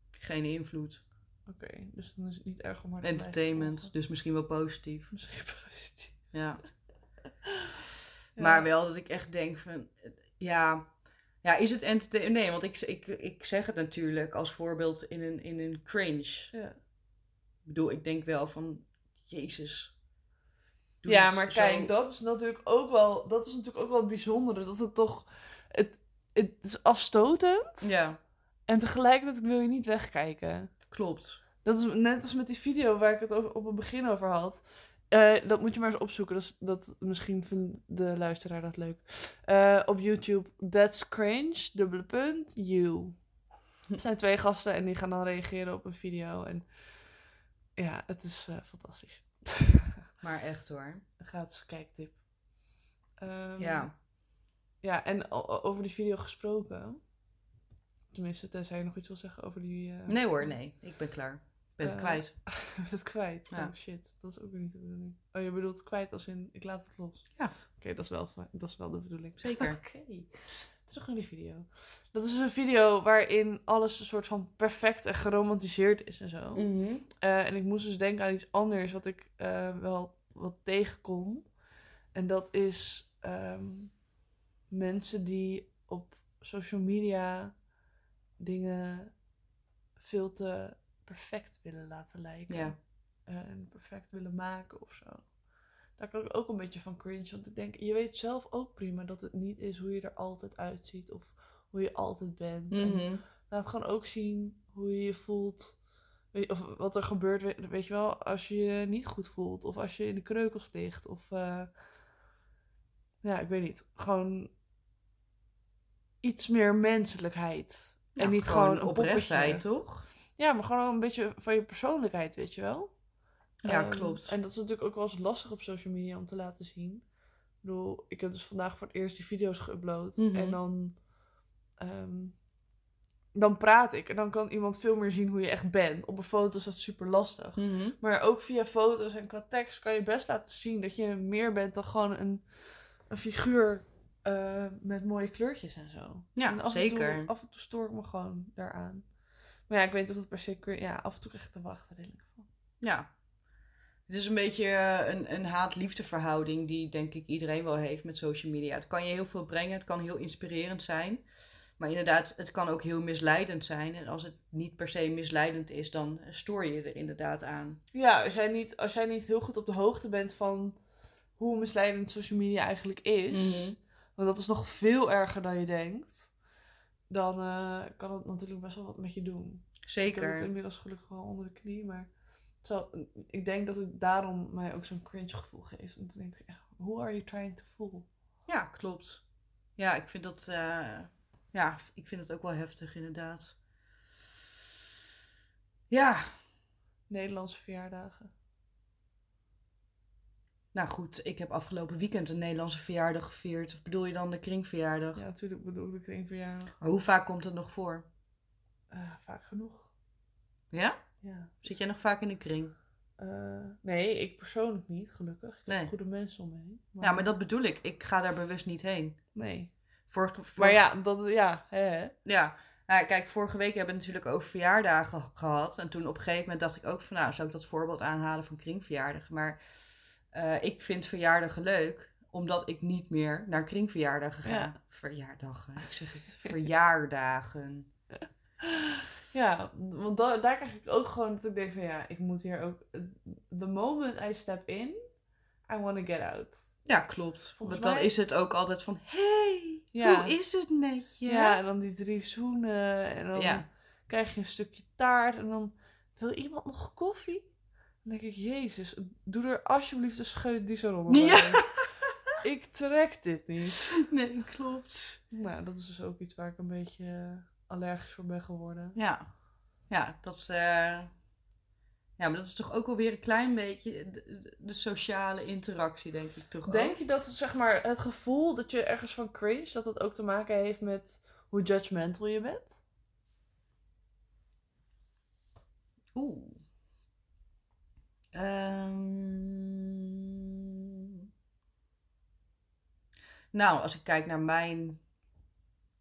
geen invloed. Oké, dus dan is het niet erg om Entertainment, dus misschien wel positief. Misschien positief. Ja. Ja. Maar wel dat ik echt denk van, ja, ja is het entertainment? Nee, want ik, ik, ik zeg het natuurlijk als voorbeeld in een, in een cringe. Ja. Ik bedoel, ik denk wel van, jezus. Ja, maar zo. kijk, dat is natuurlijk ook wel, dat is natuurlijk ook wel het bijzondere. Dat het toch, het, het is afstotend. Ja, En tegelijkertijd wil je niet wegkijken. Klopt. Dat is net als met die video waar ik het over, op het begin over had. Eh, dat moet je maar eens opzoeken. Dat, is, dat, misschien vindt de luisteraar dat leuk. Eh, op YouTube, That's Cringe, dubbele punt, you. Het zijn twee gasten en die gaan dan reageren op een video. En ja, het is eh, fantastisch. Maar echt hoor. Een gratis kijktip. Ehm, Ja. Ja, en over die video gesproken. Tenminste, tenzij je nog iets wil zeggen over die... eh, Nee hoor, nee. Ik ben klaar. Ik ben het Eh, kwijt. het kwijt. Ja. Oh shit, dat is ook weer niet de bedoeling. Oh, je bedoelt kwijt als in ik laat het los. Ja. Oké, dat is wel dat is wel de bedoeling. Zeker. Oké. Terug naar die video. Dat is een video waarin alles een soort van perfect en geromantiseerd is en zo. Mhm. Eh, en ik moest dus denken aan iets anders wat ik wel wat tegenkom. En dat is ehm, mensen die op social media dingen veel te perfect willen laten lijken. Ja. Eh, en perfect willen maken of zo. Daar kan ik ook een beetje van cringe. Want ik denk, je weet zelf ook prima dat het niet is hoe je er altijd uitziet. Of hoe je altijd bent. En Mhm. Laat gewoon ook zien hoe je je voelt. Weet- Of wat er gebeurt, weet- weet je wel, als je je niet goed voelt. Of als je in de kreukels ligt. Of eh, ja, ik weet niet. Gewoon iets meer menselijkheid. Ja, en niet gewoon, oprechtheid, poppetje. toch? Ja, maar gewoon een beetje van je persoonlijkheid, weet je wel. Ja, Ehm, klopt. En dat is natuurlijk ook wel eens lastig op social media om te laten zien. Ik bedoel, ik heb dus vandaag voor het eerst die video's geüpload. Mhm. En dan, ehm, dan praat ik. En dan kan iemand veel meer zien hoe je echt bent. Op een foto is dat super lastig. Mhm. Maar ook via foto's en qua tekst kan je best laten zien dat je meer bent dan gewoon een, een figuur eh, met mooie kleurtjes en zo. Ja, en af zeker. En toe, af en toe stoor ik me gewoon daaraan. Maar ja, ik weet niet of het per se... kun- Ja, af en toe krijg ik wel achterrilling van. Ja. Het is een beetje eh, een, een haat-liefde verhouding die denk ik iedereen wel heeft met social media. Het kan je heel veel brengen, het kan heel inspirerend zijn. Maar inderdaad, het kan ook heel misleidend zijn. En als het niet per se misleidend is, dan stoor je er inderdaad aan. Ja, als jij, niet, als jij niet heel goed op de hoogte bent van hoe misleidend social media eigenlijk is, Mhm. Want dat is nog veel erger dan je denkt, dan eh, kan het natuurlijk best wel wat met je doen. Ik heb het Zeker. inmiddels gelukkig wel onder de knie, maar zal- ik denk dat het daarom mij ook zo'n cringe gevoel geeft. En dan denk ik, who are you trying to fool? Ja, klopt. Ja, ik vind dat, eh, ja, ik vind het ook wel heftig inderdaad. Ja, Nederlandse verjaardagen. Nou goed, ik heb afgelopen weekend een Nederlandse verjaardag gevierd. Of bedoel je dan de kringverjaardag? Ja, natuurlijk bedoel ik de kringverjaardag. Maar hoe vaak komt het nog voor? Eh, vaak genoeg. Ja? Ja. Zit jij nog vaak in de kring? Eh, nee, ik persoonlijk niet, gelukkig. Ik Nee. heb goede mensen om me heen. Ja, maar dat bedoel ik. Ik ga daar bewust niet heen. Nee. Vorige, vorige- Maar ja, dat, ja, hè. Ja, nou, kijk, vorige week hebben we natuurlijk over verjaardagen gehad. En toen op een gegeven moment dacht ik ook van, nou, zou ik dat voorbeeld aanhalen van kringverjaardagen? Maar eh, ik vind verjaardagen leuk, omdat ik niet meer naar kringverjaardagen ga. Ja. Verjaardagen, ik zeg het, verjaardagen. Ja, want da- daar krijg ik ook gewoon dat ik denk van ja, ik moet hier ook... The moment I step in, I want to get out. Ja, klopt. Volgens Want dan mij- is het ook altijd van, hey, Ja. hoe is het met je? Ja, en dan die drie zoenen en dan Ja. krijg je een stukje taart en dan wil iemand nog koffie? Dan denk ik, jezus, doe er alsjeblieft een scheut die zo rond. Ja. Ik trek dit niet. Nee, klopt. Nou, dat is dus ook iets waar ik een beetje eh, allergisch voor ben geworden. Ja, ja dat is. eh, Ja, maar dat is toch ook wel weer een klein beetje de, sociale interactie, denk ik toch Denk ook? je dat zeg maar, het gevoel dat je ergens van cringe, dat dat ook te maken heeft met hoe judgmental je bent? Oeh. Ehm. Nou, als ik kijk naar mijn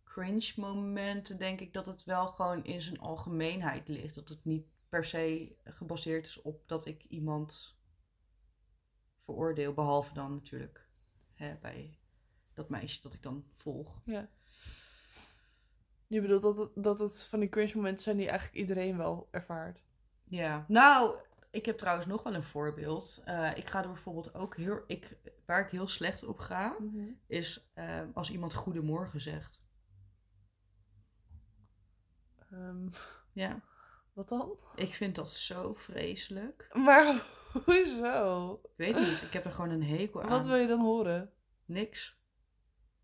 cringe momenten, denk ik dat het wel gewoon in zijn algemeenheid ligt. Dat het niet per se gebaseerd is op dat ik iemand veroordeel, behalve dan natuurlijk hè, bij dat meisje dat ik dan volg. Ja. Je bedoelt dat het, dat het van die cringe momenten zijn die eigenlijk iedereen wel ervaart. Ja, nou, ik heb trouwens nog wel een voorbeeld. Eh, ik ga er bijvoorbeeld ook heel, ik, waar ik heel slecht op ga, is eh, als iemand goedemorgen zegt. Ehm, Ja, wat dan? ik vind dat zo vreselijk. Maar hoezo? Ik weet niet, ik heb er gewoon een hekel aan. Wat wil je dan horen? Niks.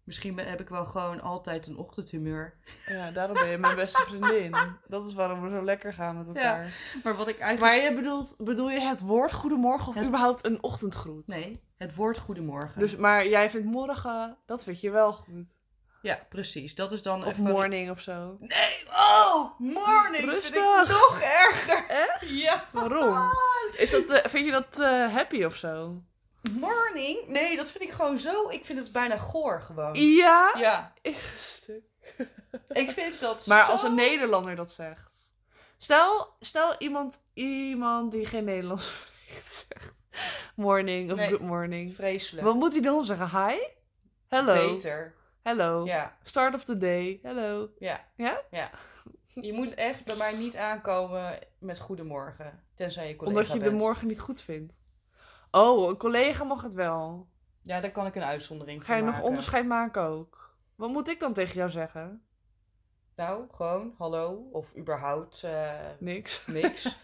Misschien heb ik wel gewoon altijd een ochtendhumeur. Ja, daarom ben je mijn beste vriendin. Dat is waarom we zo lekker gaan met elkaar. Maar wat ik eigenlijk... Maar je bedoelt, bedoel je het woord goedemorgen of Het- überhaupt een ochtendgroet? Nee, het woord goedemorgen. Dus, maar jij vindt morgen, dat vind je wel goed. Ja, precies. Dat is dan Of even... morning of zo. Nee, oh, morning vind Rustig. ik nog erger. Echt? Ja. Waarom? Is dat, eh, vind je dat eh, happy of zo? Morning? Nee, dat vind ik gewoon zo. Ik vind het bijna goor gewoon. Ja? Ja, Ik stuk. ik vind dat Maar zo... als een Nederlander dat zegt. Stel, stel iemand, iemand die geen Nederlands spreekt zegt. Morning of Nee. good morning. Vreselijk. Wat moet hij dan zeggen? Hi? Hello. Beter. Hello. Ja, Start of the day. Hello. ja. Ja? Ja. Je moet echt bij mij niet aankomen met goedemorgen. Tenzij je collega Omdat je de morgen niet goed vindt. Oh, een collega mag het wel. Ja, daar kan ik een uitzondering Ga je nog maken. onderscheid maken ook? Wat moet ik dan tegen jou zeggen? Nou, gewoon hallo. Of überhaupt eh, Niks. niks.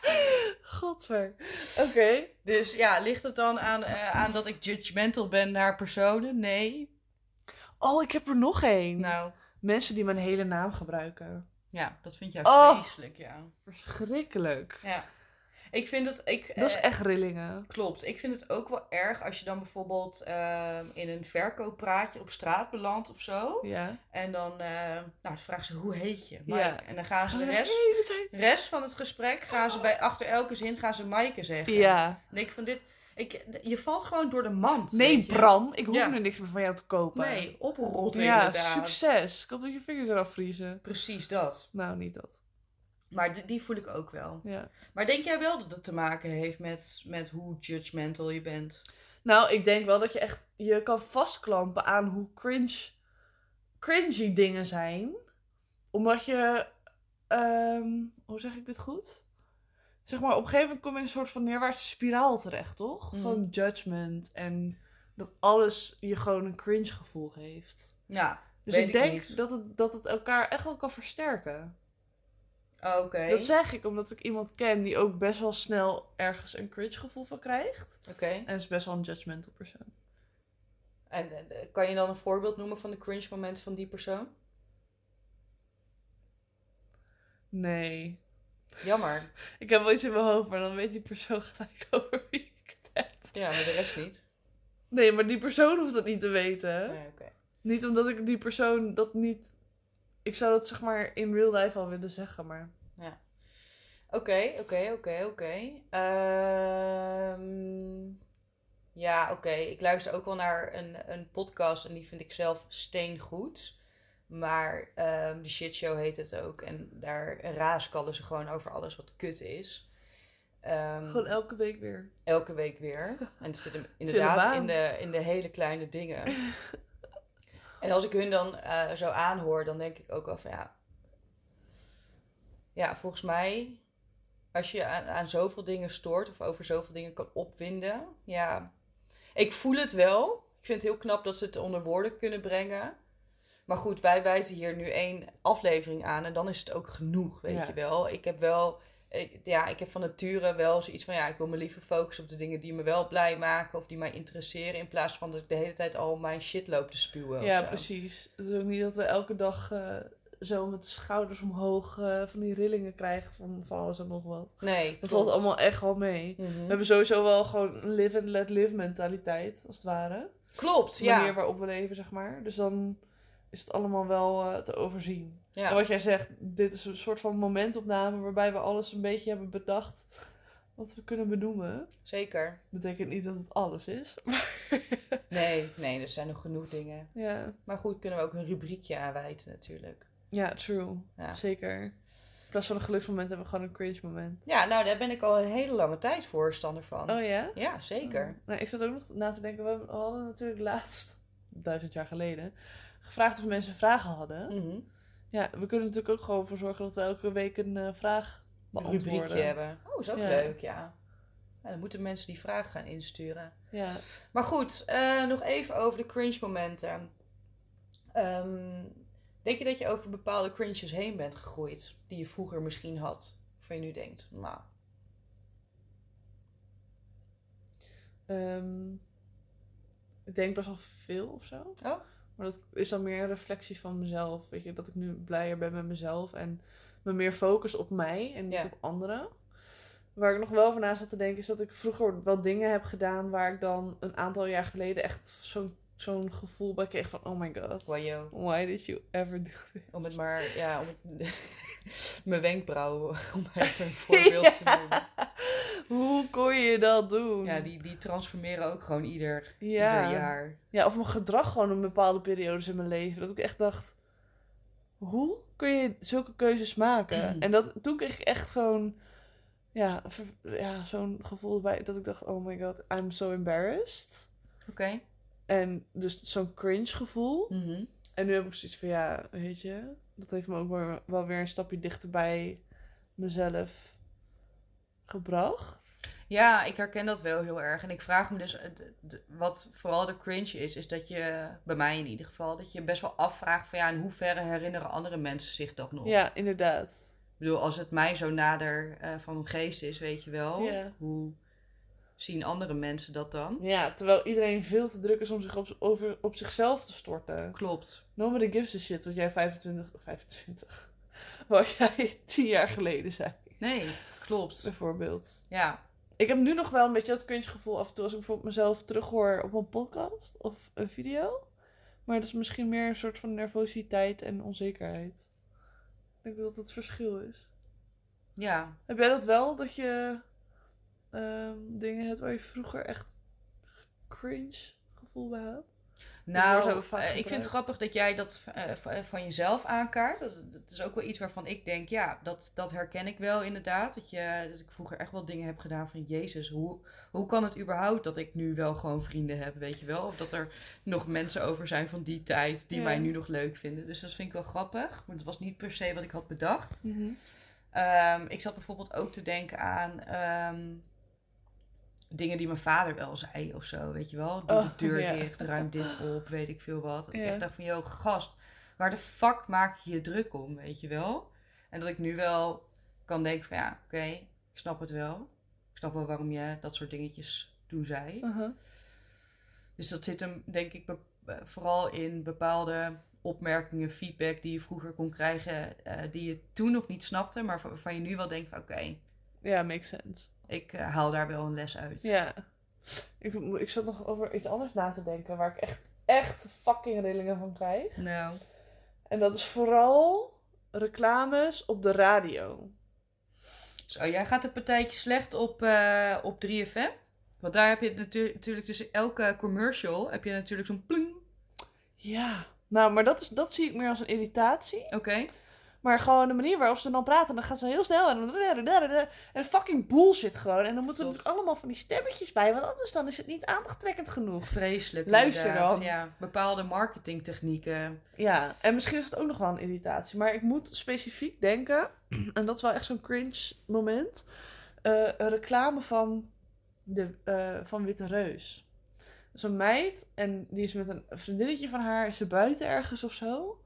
Godver. Oké. dus ja, ligt het dan aan, eh, aan dat ik judgmental ben naar personen? Nee. Oh, ik heb er nog één. Nou, Mensen die mijn hele naam gebruiken. ja, dat vind jij Oh. vreselijk, ja. Verschrikkelijk. Ja. Ik vind het... Ik, Dat is eh, echt rillingen. Klopt. Ik vind het ook wel erg als je dan bijvoorbeeld ehm, in een verkooppraatje op straat belandt of zo. Ja. En dan, eh, nou, dan vragen ze hoe heet je? Ja. En dan gaan ze de De rest, rest van het gesprek, gaan ze bij achter elke zin gaan ze Maaike zeggen. Ja. Denk ik van dit, ik, je valt gewoon door de mand. Nee. Bram. Ik hoef Ja. er niks meer van jou te kopen. Nee, oprotten Ja, inderdaad. succes. Ik hoop dat je vingers eraf vriezen. Precies dat. Nou, niet dat. Maar die, die voel ik ook wel. Ja. Maar denk jij wel dat het te maken heeft met, met hoe judgmental je bent? Nou, ik denk wel dat je echt je kan vastklampen aan hoe cringe, cringy dingen zijn. Omdat je, ehm, hoe zeg ik dit goed? Zeg maar, op een gegeven moment kom je in een soort van neerwaartse spiraal terecht, toch? Mhm. Van judgment en dat alles je gewoon een cringe gevoel geeft. Ja, Dus Weet ik ik denk niet. dat het, dat het elkaar echt wel kan versterken. Oké. Dat zeg ik omdat ik iemand ken die ook best wel snel ergens een cringe gevoel van krijgt. Oké. En is best wel een judgmental persoon. En eh, kan je dan een voorbeeld noemen van de cringe momenten van die persoon? Nee. Jammer. Ik heb wel iets in mijn hoofd, maar dan weet die persoon gelijk over wie ik het heb. Ja, maar de rest niet. Nee, maar die persoon hoeft dat niet te weten. Nee, oké. Niet omdat ik die persoon dat niet... Ik zou dat zeg maar in real life al willen zeggen, maar... Oké, oké, oké, oké. Ehm, Ja, oké. Ik luister ook wel naar een, een podcast en die vind ik zelf steengoed. Maar ehm de shitshow heet het ook. En daar raaskallen ze gewoon over alles wat kut is. Ehm, Gewoon elke week weer. elke week weer. En het zit hem inderdaad in de, in de hele kleine dingen. En als ik hun dan eh, zo aanhoor, dan denk ik ook wel van ja. Ja, volgens mij, als je aan, aan zoveel dingen stoort of over zoveel dingen kan opwinden. Ja, ik voel het wel. Ik vind het heel knap dat ze het onder woorden kunnen brengen. Maar goed, wij wijten hier nu één aflevering aan en dan is het ook genoeg, weet Ja. je wel. Ik heb wel, ik, ja, ik heb van nature wel zoiets van, ja, ik wil me liever focussen op de dingen die me wel blij maken of die mij interesseren, in plaats van dat ik de hele tijd al mijn shit loop te spuwen. Ja, precies. Het is ook niet dat we elke dag eh, zo met de schouders omhoog eh, van die rillingen krijgen van, van alles en nog wat. Nee, Dat valt allemaal echt wel mee. Mhm. We hebben sowieso wel gewoon een live and let live mentaliteit, als het ware. Klopt, De manier ja. waarop we leven, zeg maar. Dus dan is het allemaal wel eh, te overzien. En ja. wat jij zegt, dit is een soort van momentopname waarbij we alles een beetje hebben bedacht wat we kunnen benoemen. Zeker. Betekent niet dat het alles is. Nee, nee, er zijn nog genoeg dingen. ja, Maar goed, kunnen we ook een rubriekje aanwijten natuurlijk. ja true. Ja. Zeker. In plaats van een geluksmoment hebben we gewoon een cringe moment. ja, nou daar ben ik al een hele lange tijd voorstander van. Oh ja? Ja, zeker. Oh. Nou, ik zat ook nog na te denken, we hadden natuurlijk laatst, duizend jaar geleden, gevraagd of mensen vragen hadden. Mhm. Ja, we kunnen natuurlijk ook gewoon voor zorgen dat we elke week een eh, vraag Een rubriekje hebben. Oh, is ook Ja. leuk, ja. ja. Dan moeten mensen die vragen gaan insturen. Ja. Maar goed, eh, nog even over de cringe momenten. Ehm, denk je dat je over bepaalde cringes heen bent gegroeid? Die je vroeger misschien had? Of je nu denkt, nou, Ehm, ik denk best wel veel of zo. Oh. Maar dat is dan meer een reflectie van mezelf. Weet je, dat ik nu blijer ben met mezelf en me meer focus op mij en niet Ja. op anderen. Waar ik nog wel over na zat te denken is dat ik vroeger wel dingen heb gedaan waar ik dan een aantal jaar geleden echt zo'n zo'n gevoel bij kreeg van oh my god. wajo. Why did you ever do this? Om het maar, ja, om het, mijn wenkbrauwen, om even een voorbeeld te noemen. Hoe kon je dat doen? Ja, die, die transformeren ook gewoon ieder, Ja. ieder jaar. Ja, of mijn gedrag gewoon in bepaalde periodes in mijn leven. Dat ik echt dacht, hoe kun je zulke keuzes maken? En dat, toen kreeg ik echt zo'n, ja, ja, zo'n gevoel bij dat ik dacht, oh my god, I'm so embarrassed. Oké. En dus zo'n cringe gevoel. Mhm. En nu heb ik zoiets van, ja, weet je, dat heeft me ook wel, wel weer een stapje dichter bij mezelf gebracht. Ja, ik herken dat wel heel erg. En ik vraag me dus, eh, wat vooral de cringe is, is dat je, bij mij in ieder geval, dat je best wel afvraagt van ja, in hoeverre herinneren andere mensen zich dat nog? Ja, inderdaad. Ik bedoel, als het mij zo nader eh, van mijn geest is, weet je wel, hoe zien andere mensen dat dan? Ja, terwijl iedereen veel te druk is om zich op, over, op zichzelf te storten. Klopt. Nobody gives a shit wat jij 25, 25, wat jij 10 jaar geleden zei, Nee, klopt. bijvoorbeeld. Ja, Ik heb nu nog wel een beetje dat cringe gevoel af en toe als ik bijvoorbeeld mezelf terughoor op een podcast of een video. Maar dat is misschien meer een soort van nervositeit en onzekerheid. Ik denk dat dat het verschil is. ja. Heb jij dat wel, dat je ehm, dingen hebt waar je vroeger echt cringe gevoel bij had? Nou, eh, ik vind het grappig dat jij dat eh, v- van jezelf aankaart. Dat, dat is ook wel iets waarvan ik denk, ja, dat, dat herken ik wel inderdaad. Dat, je, dat ik vroeger echt wel dingen heb gedaan van, jezus, hoe, hoe kan het überhaupt dat ik nu wel gewoon vrienden heb, weet je wel? Of dat er nog mensen over zijn van die tijd die Ja. mij nu nog leuk vinden. Dus dat vind ik wel grappig. Maar het was niet per se wat ik had bedacht. Mhm. Ehm, ik zat bijvoorbeeld ook te denken aan ehm, dingen die mijn vader wel zei of zo, weet je wel. Doe Oh, de deur ja. dicht, ruim dit op, weet ik veel wat. Dat ik echt dacht van, joh, gast, waar de fuck maak je je druk om, weet je wel? En dat ik nu wel kan denken van, ja, oké, ik snap het wel. Ik snap wel waarom je dat soort dingetjes toen zei. Uh-huh. Dus dat zit hem, denk ik, eh, vooral in bepaalde opmerkingen, feedback die je vroeger kon krijgen, eh, die je toen nog niet snapte, maar van- waarvan je nu wel denkt van oké, Ja, makes sense. Ik eh, haal daar wel een les uit. Ja. Ik, ik zat nog over iets anders na te denken waar ik echt, echt fucking rillingen van krijg. Nou, En dat is vooral reclames op de radio. zo, jij gaat een partijtje slecht op, eh, op 3FM. Want daar heb je natu- natuurlijk tussen elke commercial heb je natuurlijk zo'n pling. Ja. Nou, maar dat, is, dat zie ik meer als een irritatie. Oké. Maar gewoon de manier waarop ze dan praten, dan gaat ze heel snel. En, dan- en fucking bullshit gewoon. En dan moeten er natuurlijk allemaal van die stemmetjes bij. Want anders dan is het niet aantrekkend genoeg. Vreselijk. Luister inderdaad. dan. Ja, bepaalde marketingtechnieken. Ja, en misschien is het ook nog wel een irritatie. Maar ik moet specifiek denken, en dat is wel echt zo'n cringe moment. eh, een reclame van, de, eh, van Witte Reus. Dus een meid, en die is met een vriendinnetje van haar, is ze buiten ergens of zo.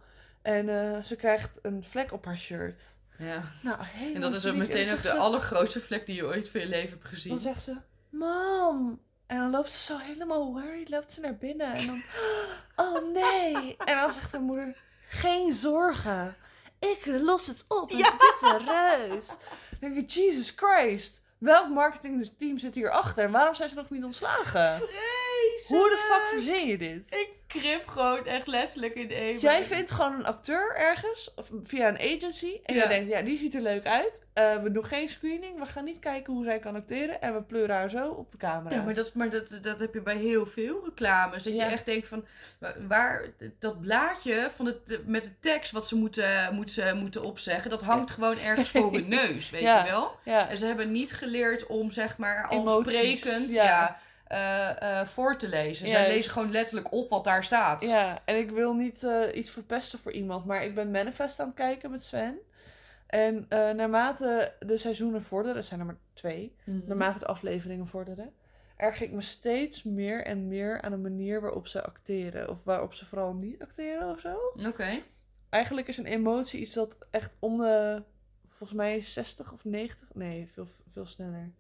En eh, ze krijgt een vlek op haar shirt. Ja. Nou, helemaal En dat is ook meteen dan ook de ze- allergrootste vlek die je ooit van je leven hebt Dan gezien. zegt ze, mam. En dan loopt ze zo helemaal worried, loopt ze naar binnen. En dan, oh nee. En dan zegt haar moeder, geen zorgen. Ik los het op met witte reus. Dan denk ik, Jesus Christ. Welk marketingteam zit hierachter? En waarom zijn ze nog niet ontslagen? Hoe de fuck verzin je dit? Ik krip gewoon echt letterlijk in één. Jij vindt gewoon een acteur ergens, of via een agency. En Ja. jij denkt, ja, die ziet er leuk uit. Eh, we doen geen screening. We gaan niet kijken hoe zij kan acteren. En we pleuren haar zo op de camera. Ja, maar, dat, maar dat, dat heb je bij heel veel reclames. Dat Ja. je echt denkt van, wa- waar dat blaadje van het, met de tekst wat ze moeten, moeten, moeten opzeggen, dat hangt gewoon ergens voor hun neus, weet je wel? Ja. En ze hebben niet geleerd om, zeg maar, al Emoties, sprekend ja. Eh, eh, voor te lezen. Zij lezen gewoon letterlijk op wat daar staat. Ja, en ik wil niet eh, iets verpesten voor iemand, maar ik ben Manifest aan het kijken met Sven. En naarmate de seizoenen vorderen, er zijn er maar twee, Mhm. naarmate de afleveringen vorderen, erger ik me steeds meer en meer aan de manier waarop ze acteren. Of waarop ze vooral niet acteren of zo. Oké. Eigenlijk is een emotie iets dat echt om de, volgens mij 60 of 90, nee, veel, veel sneller.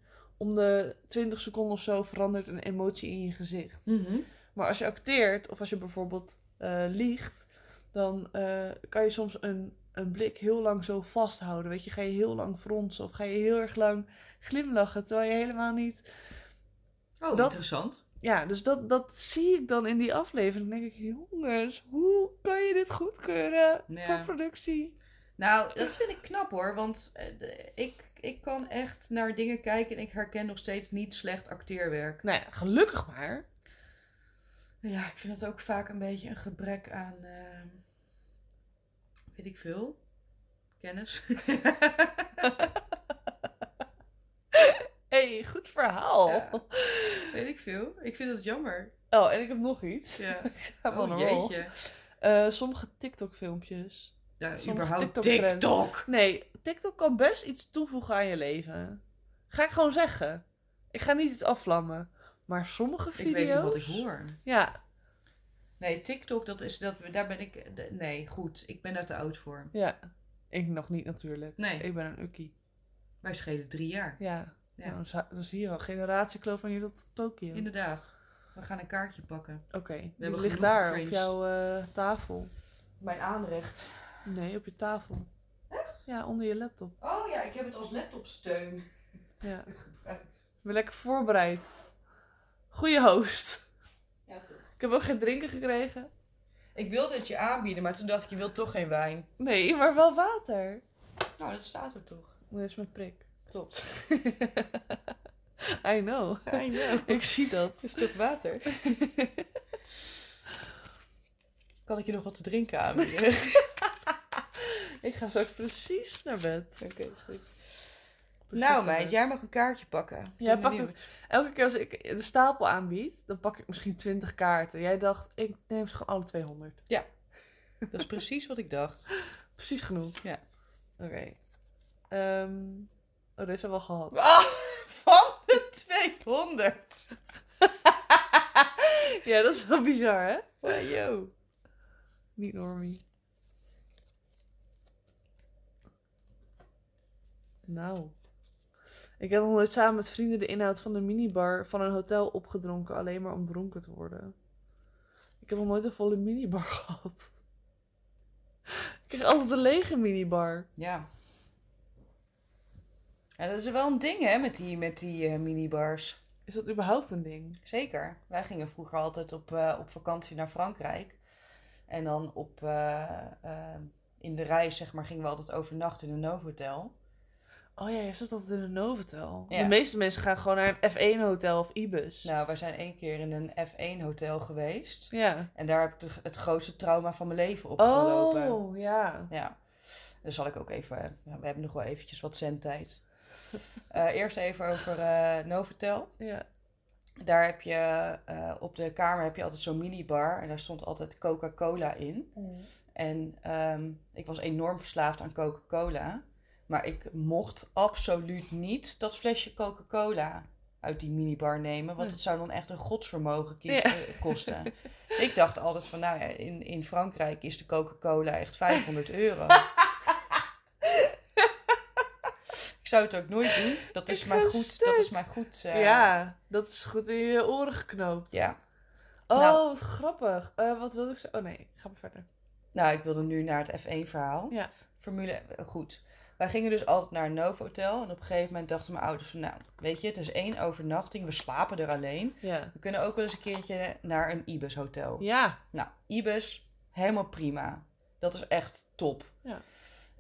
Om de 20 seconden of zo verandert een emotie in je gezicht. Mhm. Maar als je acteert, of als je bijvoorbeeld eh, liegt, dan eh, kan je soms een, een blik heel lang zo vasthouden. Weet je, ga je heel lang fronsen of ga je heel erg lang glimlachen, terwijl je helemaal niet... Oh, Dat- interessant. Ja, dus dat, dat zie ik dan in die aflevering. Dan denk ik, jongens, hoe kan je dit goedkeuren Ja. voor productie? Nou, dat vind ik knap hoor. Want eh, ik, ik kan echt naar dingen kijken en ik herken nog steeds niet slecht acteerwerk. Nou ja, gelukkig maar. Ja, ik vind het ook vaak een beetje een gebrek aan, eh, weet ik veel, kennis. hey, goed verhaal. Ja. weet ik veel. Ik vind het jammer. Oh, en ik heb nog iets. Ja. Ik ga Oh, jeetje. Eh, sommige TikTok-filmpjes. Ja, Sommige überhaupt. TikTok. Nee, TikTok kan best iets toevoegen aan je leven. Ga ik gewoon zeggen. Ik ga niet iets afvlammen. Maar sommige Ik video's... weet niet wat ik hoor. Ja, Nee, TikTok, dat is, dat, daar ben ik, nee, goed. Ik ben daar te oud voor. ja. Ik nog niet natuurlijk. Nee. Ik ben een ukkie. Wij schelen drie jaar. Ja. Ja. Nou, dan, zie je wel. Generatiekloof van hier tot Tokio. Inderdaad. We gaan een kaartje pakken. Oké. Die hebben ligt daar op jouw eh, tafel. Mijn aanrecht. Nee, op je tafel. Echt? Ja, onder je laptop. Oh ja, ik heb het als laptopsteun Ja. gebruikt. Ik ben lekker voorbereid. Goeie host. Ja, toch. Ik heb ook geen drinken gekregen. Ik wilde het je aanbieden, maar toen dacht ik, je wilt toch geen wijn. Nee, maar wel water. Nou, dat staat er toch. Dat is mijn prik. Klopt. I know. I know. Ik zie dat. is toch water? kan ik je nog wat te drinken aanbieden? Ik ga straks precies naar bed. Oké, is goed. Precies nou meid, jij mag een kaartje pakken. Jij Ben pakt benieuwd. Elke keer als ik de stapel aanbied, dan pak ik misschien 20 kaarten. Jij dacht, ik neem ze gewoon alle 200. Dat is precies wat ik dacht. Precies genoeg. Ja. Oké. Ehm, oh, deze hebben we al gehad. Ah, van de 200. ja, dat is wel bizar, hè? Wow, yo. Niet normie. Nou. Ik heb nog nooit samen met vrienden de inhoud van de minibar van een hotel opgedronken, alleen maar om dronken te worden. Ik heb nog nooit een volle minibar gehad. Ik kreeg altijd een lege minibar. Ja. Ja, dat is wel een ding, hè, met die, met die eh, minibars. Is dat überhaupt een ding? Zeker. Wij gingen vroeger altijd op, eh, op vakantie naar Frankrijk. En dan op, eh, in de reis, zeg maar, gingen we altijd overnachten in een Novotel. Oh ja, je zit altijd in een Novotel. Ja. De meeste mensen gaan gewoon naar een F1-hotel of Ibis. Nou, wij zijn één keer in een F1-hotel geweest. Ja. En daar heb ik het grootste trauma van mijn leven opgelopen. Oh, ja. Ja. Dan zal ik ook even... ja, we hebben nog wel eventjes wat zendtijd. Eh eerst even over eh Novotel. Ja. Daar heb je... eh, op de kamer heb je altijd zo'n minibar. En daar stond altijd Coca-Cola in. En ehm, ik was enorm verslaafd aan Coca-Cola. Maar ik mocht absoluut niet dat flesje Coca-Cola uit die minibar nemen. Want Hm. het zou dan echt een godsvermogen Ja. eh, kosten. Dus ik dacht altijd van, nou ja, in, in Frankrijk is de Coca-Cola echt 500 euro. ik zou het ook nooit doen. Dat is Ik ga goed. Dat is mij goed. eh, Ja, dat is goed in je oren geknoopt. ja. Oh, Nou. wat grappig. Eh, wat wilde ik zeggen? Oh nee, ga maar verder. Nou, ik wilde nu naar het F1-verhaal. Ja. Formule, goed. Wij gingen dus altijd naar een Novotel. En op een gegeven moment dachten mijn ouders van, nou, weet je, het is één overnachting. We slapen er alleen. Ja. We kunnen ook wel eens een keertje naar een Ibis-hotel. Ja. Nou, Ibis, helemaal prima. Dat is echt top. Ja.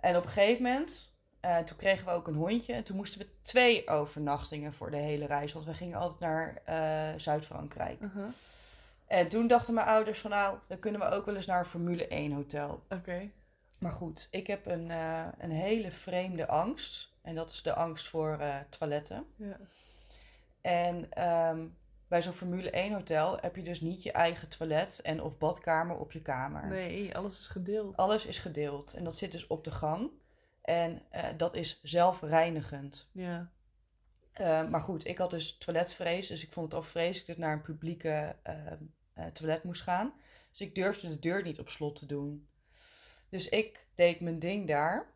En op een gegeven moment, eh, toen kregen we ook een hondje. En toen moesten we twee overnachtingen voor de hele reis. Want we gingen altijd naar eh, Zuid-Frankrijk. Uh-huh. En toen dachten mijn ouders van, nou, dan kunnen we ook wel eens naar een Formule 1 hotel. Oké. Maar goed, ik heb een, eh, een hele vreemde angst. En dat is de angst voor eh, toiletten. Ja. En ehm, bij zo'n Formule 1 hotel heb je dus niet je eigen toilet en of badkamer op je kamer. Nee, alles is gedeeld. Alles is gedeeld. En dat zit dus op de gang. En eh, dat is zelfreinigend. Ja. Maar goed, ik had dus toiletvrees. Dus ik vond het al vreselijk dat ik naar een publieke ehm, eh, toilet moest gaan. Dus ik durfde de deur niet op slot te doen. Dus ik deed mijn ding daar.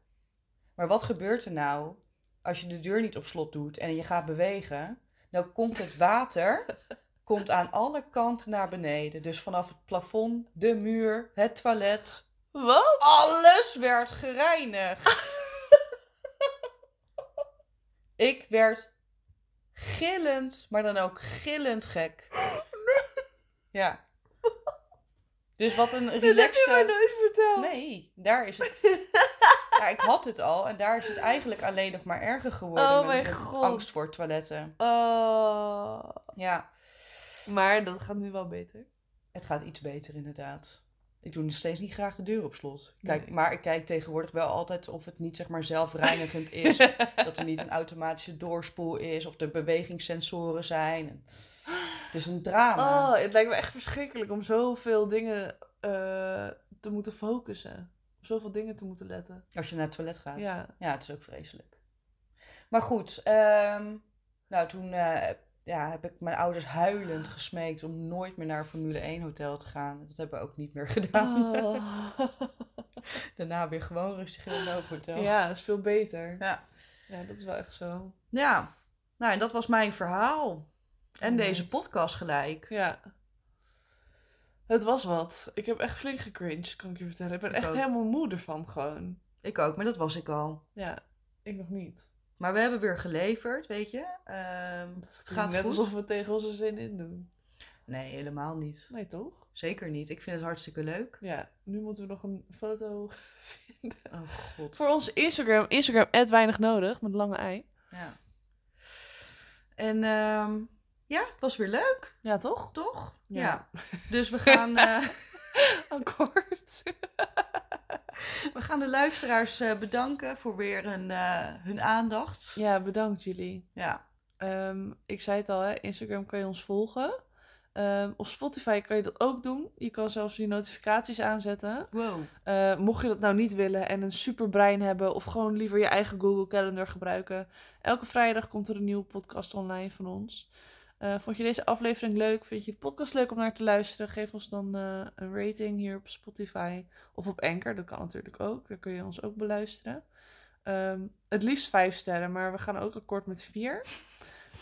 Maar wat gebeurt er nou als je de deur niet op slot doet en je gaat bewegen? Dan komt het water komt aan alle kanten naar beneden. Dus vanaf het plafond, de muur, het toilet. Wat? Alles werd gereinigd. ik werd gillend, maar dan ook gillend gek. Ja. Dus wat een relaxte... verteld. Nee, daar is het... Ja, ik had het al en daar is het eigenlijk alleen nog maar erger geworden. Oh met mijn god. angst voor toiletten. Oh. Ja, Maar dat gaat nu wel beter. het gaat iets beter inderdaad. Ik doe nog steeds niet graag de deur op slot. Kijk, Nee. Maar ik kijk tegenwoordig wel altijd of het niet zeg maar zelfreinigend is. dat er niet een automatische doorspoel is of er bewegingssensoren zijn. Het is een drama. Oh, het lijkt me echt verschrikkelijk om zoveel dingen eh, te moeten focussen. Op zoveel dingen te moeten letten. Als je naar het toilet gaat. Ja. Ja, het is ook vreselijk. Maar goed, ehm, nou toen eh, ja, heb ik mijn ouders huilend gesmeekt om nooit meer naar een Formule 1 hotel te gaan. Dat hebben we ook niet meer gedaan. Oh. Daarna weer gewoon rustig in een hotel. Ja, dat is veel beter. Ja. Ja, dat is wel echt zo. Ja, nou en dat was mijn verhaal. En deze podcast gelijk. Ja. Het was wat. Ik heb echt flink gecringed, kan ik je vertellen. Ik ben Ik echt ook. helemaal moe ervan gewoon. Ik ook, maar dat was ik al. Ja, ik nog niet. Maar we hebben weer geleverd, weet je. Ehm, het gaat Net goed. alsof we tegen onze zin in doen. Nee, helemaal niet. Nee, toch? Zeker niet. Ik vind het hartstikke leuk. Ja, nu moeten we nog een foto vinden. Oh god. Voor onze Instagram. Instagram, weinig nodig, met lange ei. Ja. En ehm, ja, het was weer leuk, Ja, toch? toch? Ja. Dus we gaan, eh, Akkoord. we gaan de luisteraars eh, bedanken voor weer hun, eh, hun aandacht. Ja, bedankt jullie. Ja. Ehm, ik zei het al, hè, Instagram kan je ons volgen. Ehm, op Spotify kan je dat ook doen. Je kan zelfs je notificaties aanzetten. Wow. Mocht je dat nou niet willen en een super brein hebben of gewoon liever je eigen Google Calendar gebruiken. Elke vrijdag komt er een nieuwe podcast online van ons. Eh, vond je deze aflevering leuk? Vind je de podcast leuk om naar te luisteren? Geef ons dan eh, een rating hier op Spotify of op Anchor. Dat kan natuurlijk ook. Daar kun je ons ook beluisteren. Ehm, het liefst vijf sterren, maar we gaan ook akkoord met vier.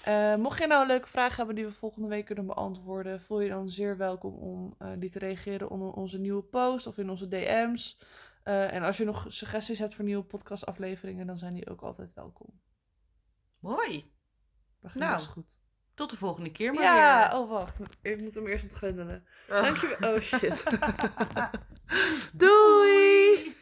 Eh, mocht je nou een leuke vraag hebben die we volgende week kunnen beantwoorden, voel je dan zeer welkom om die te reageren onder onze nieuwe post of in onze DM's. En als je nog suggesties hebt voor nieuwe podcastafleveringen, dan zijn die ook altijd welkom. Mooi. Gaan Nou, goed. Tot de volgende keer maar Ja, weer. oh wacht. Ik moet hem eerst ontgrendelen. Oh. Dankjewel. Oh shit. Doei!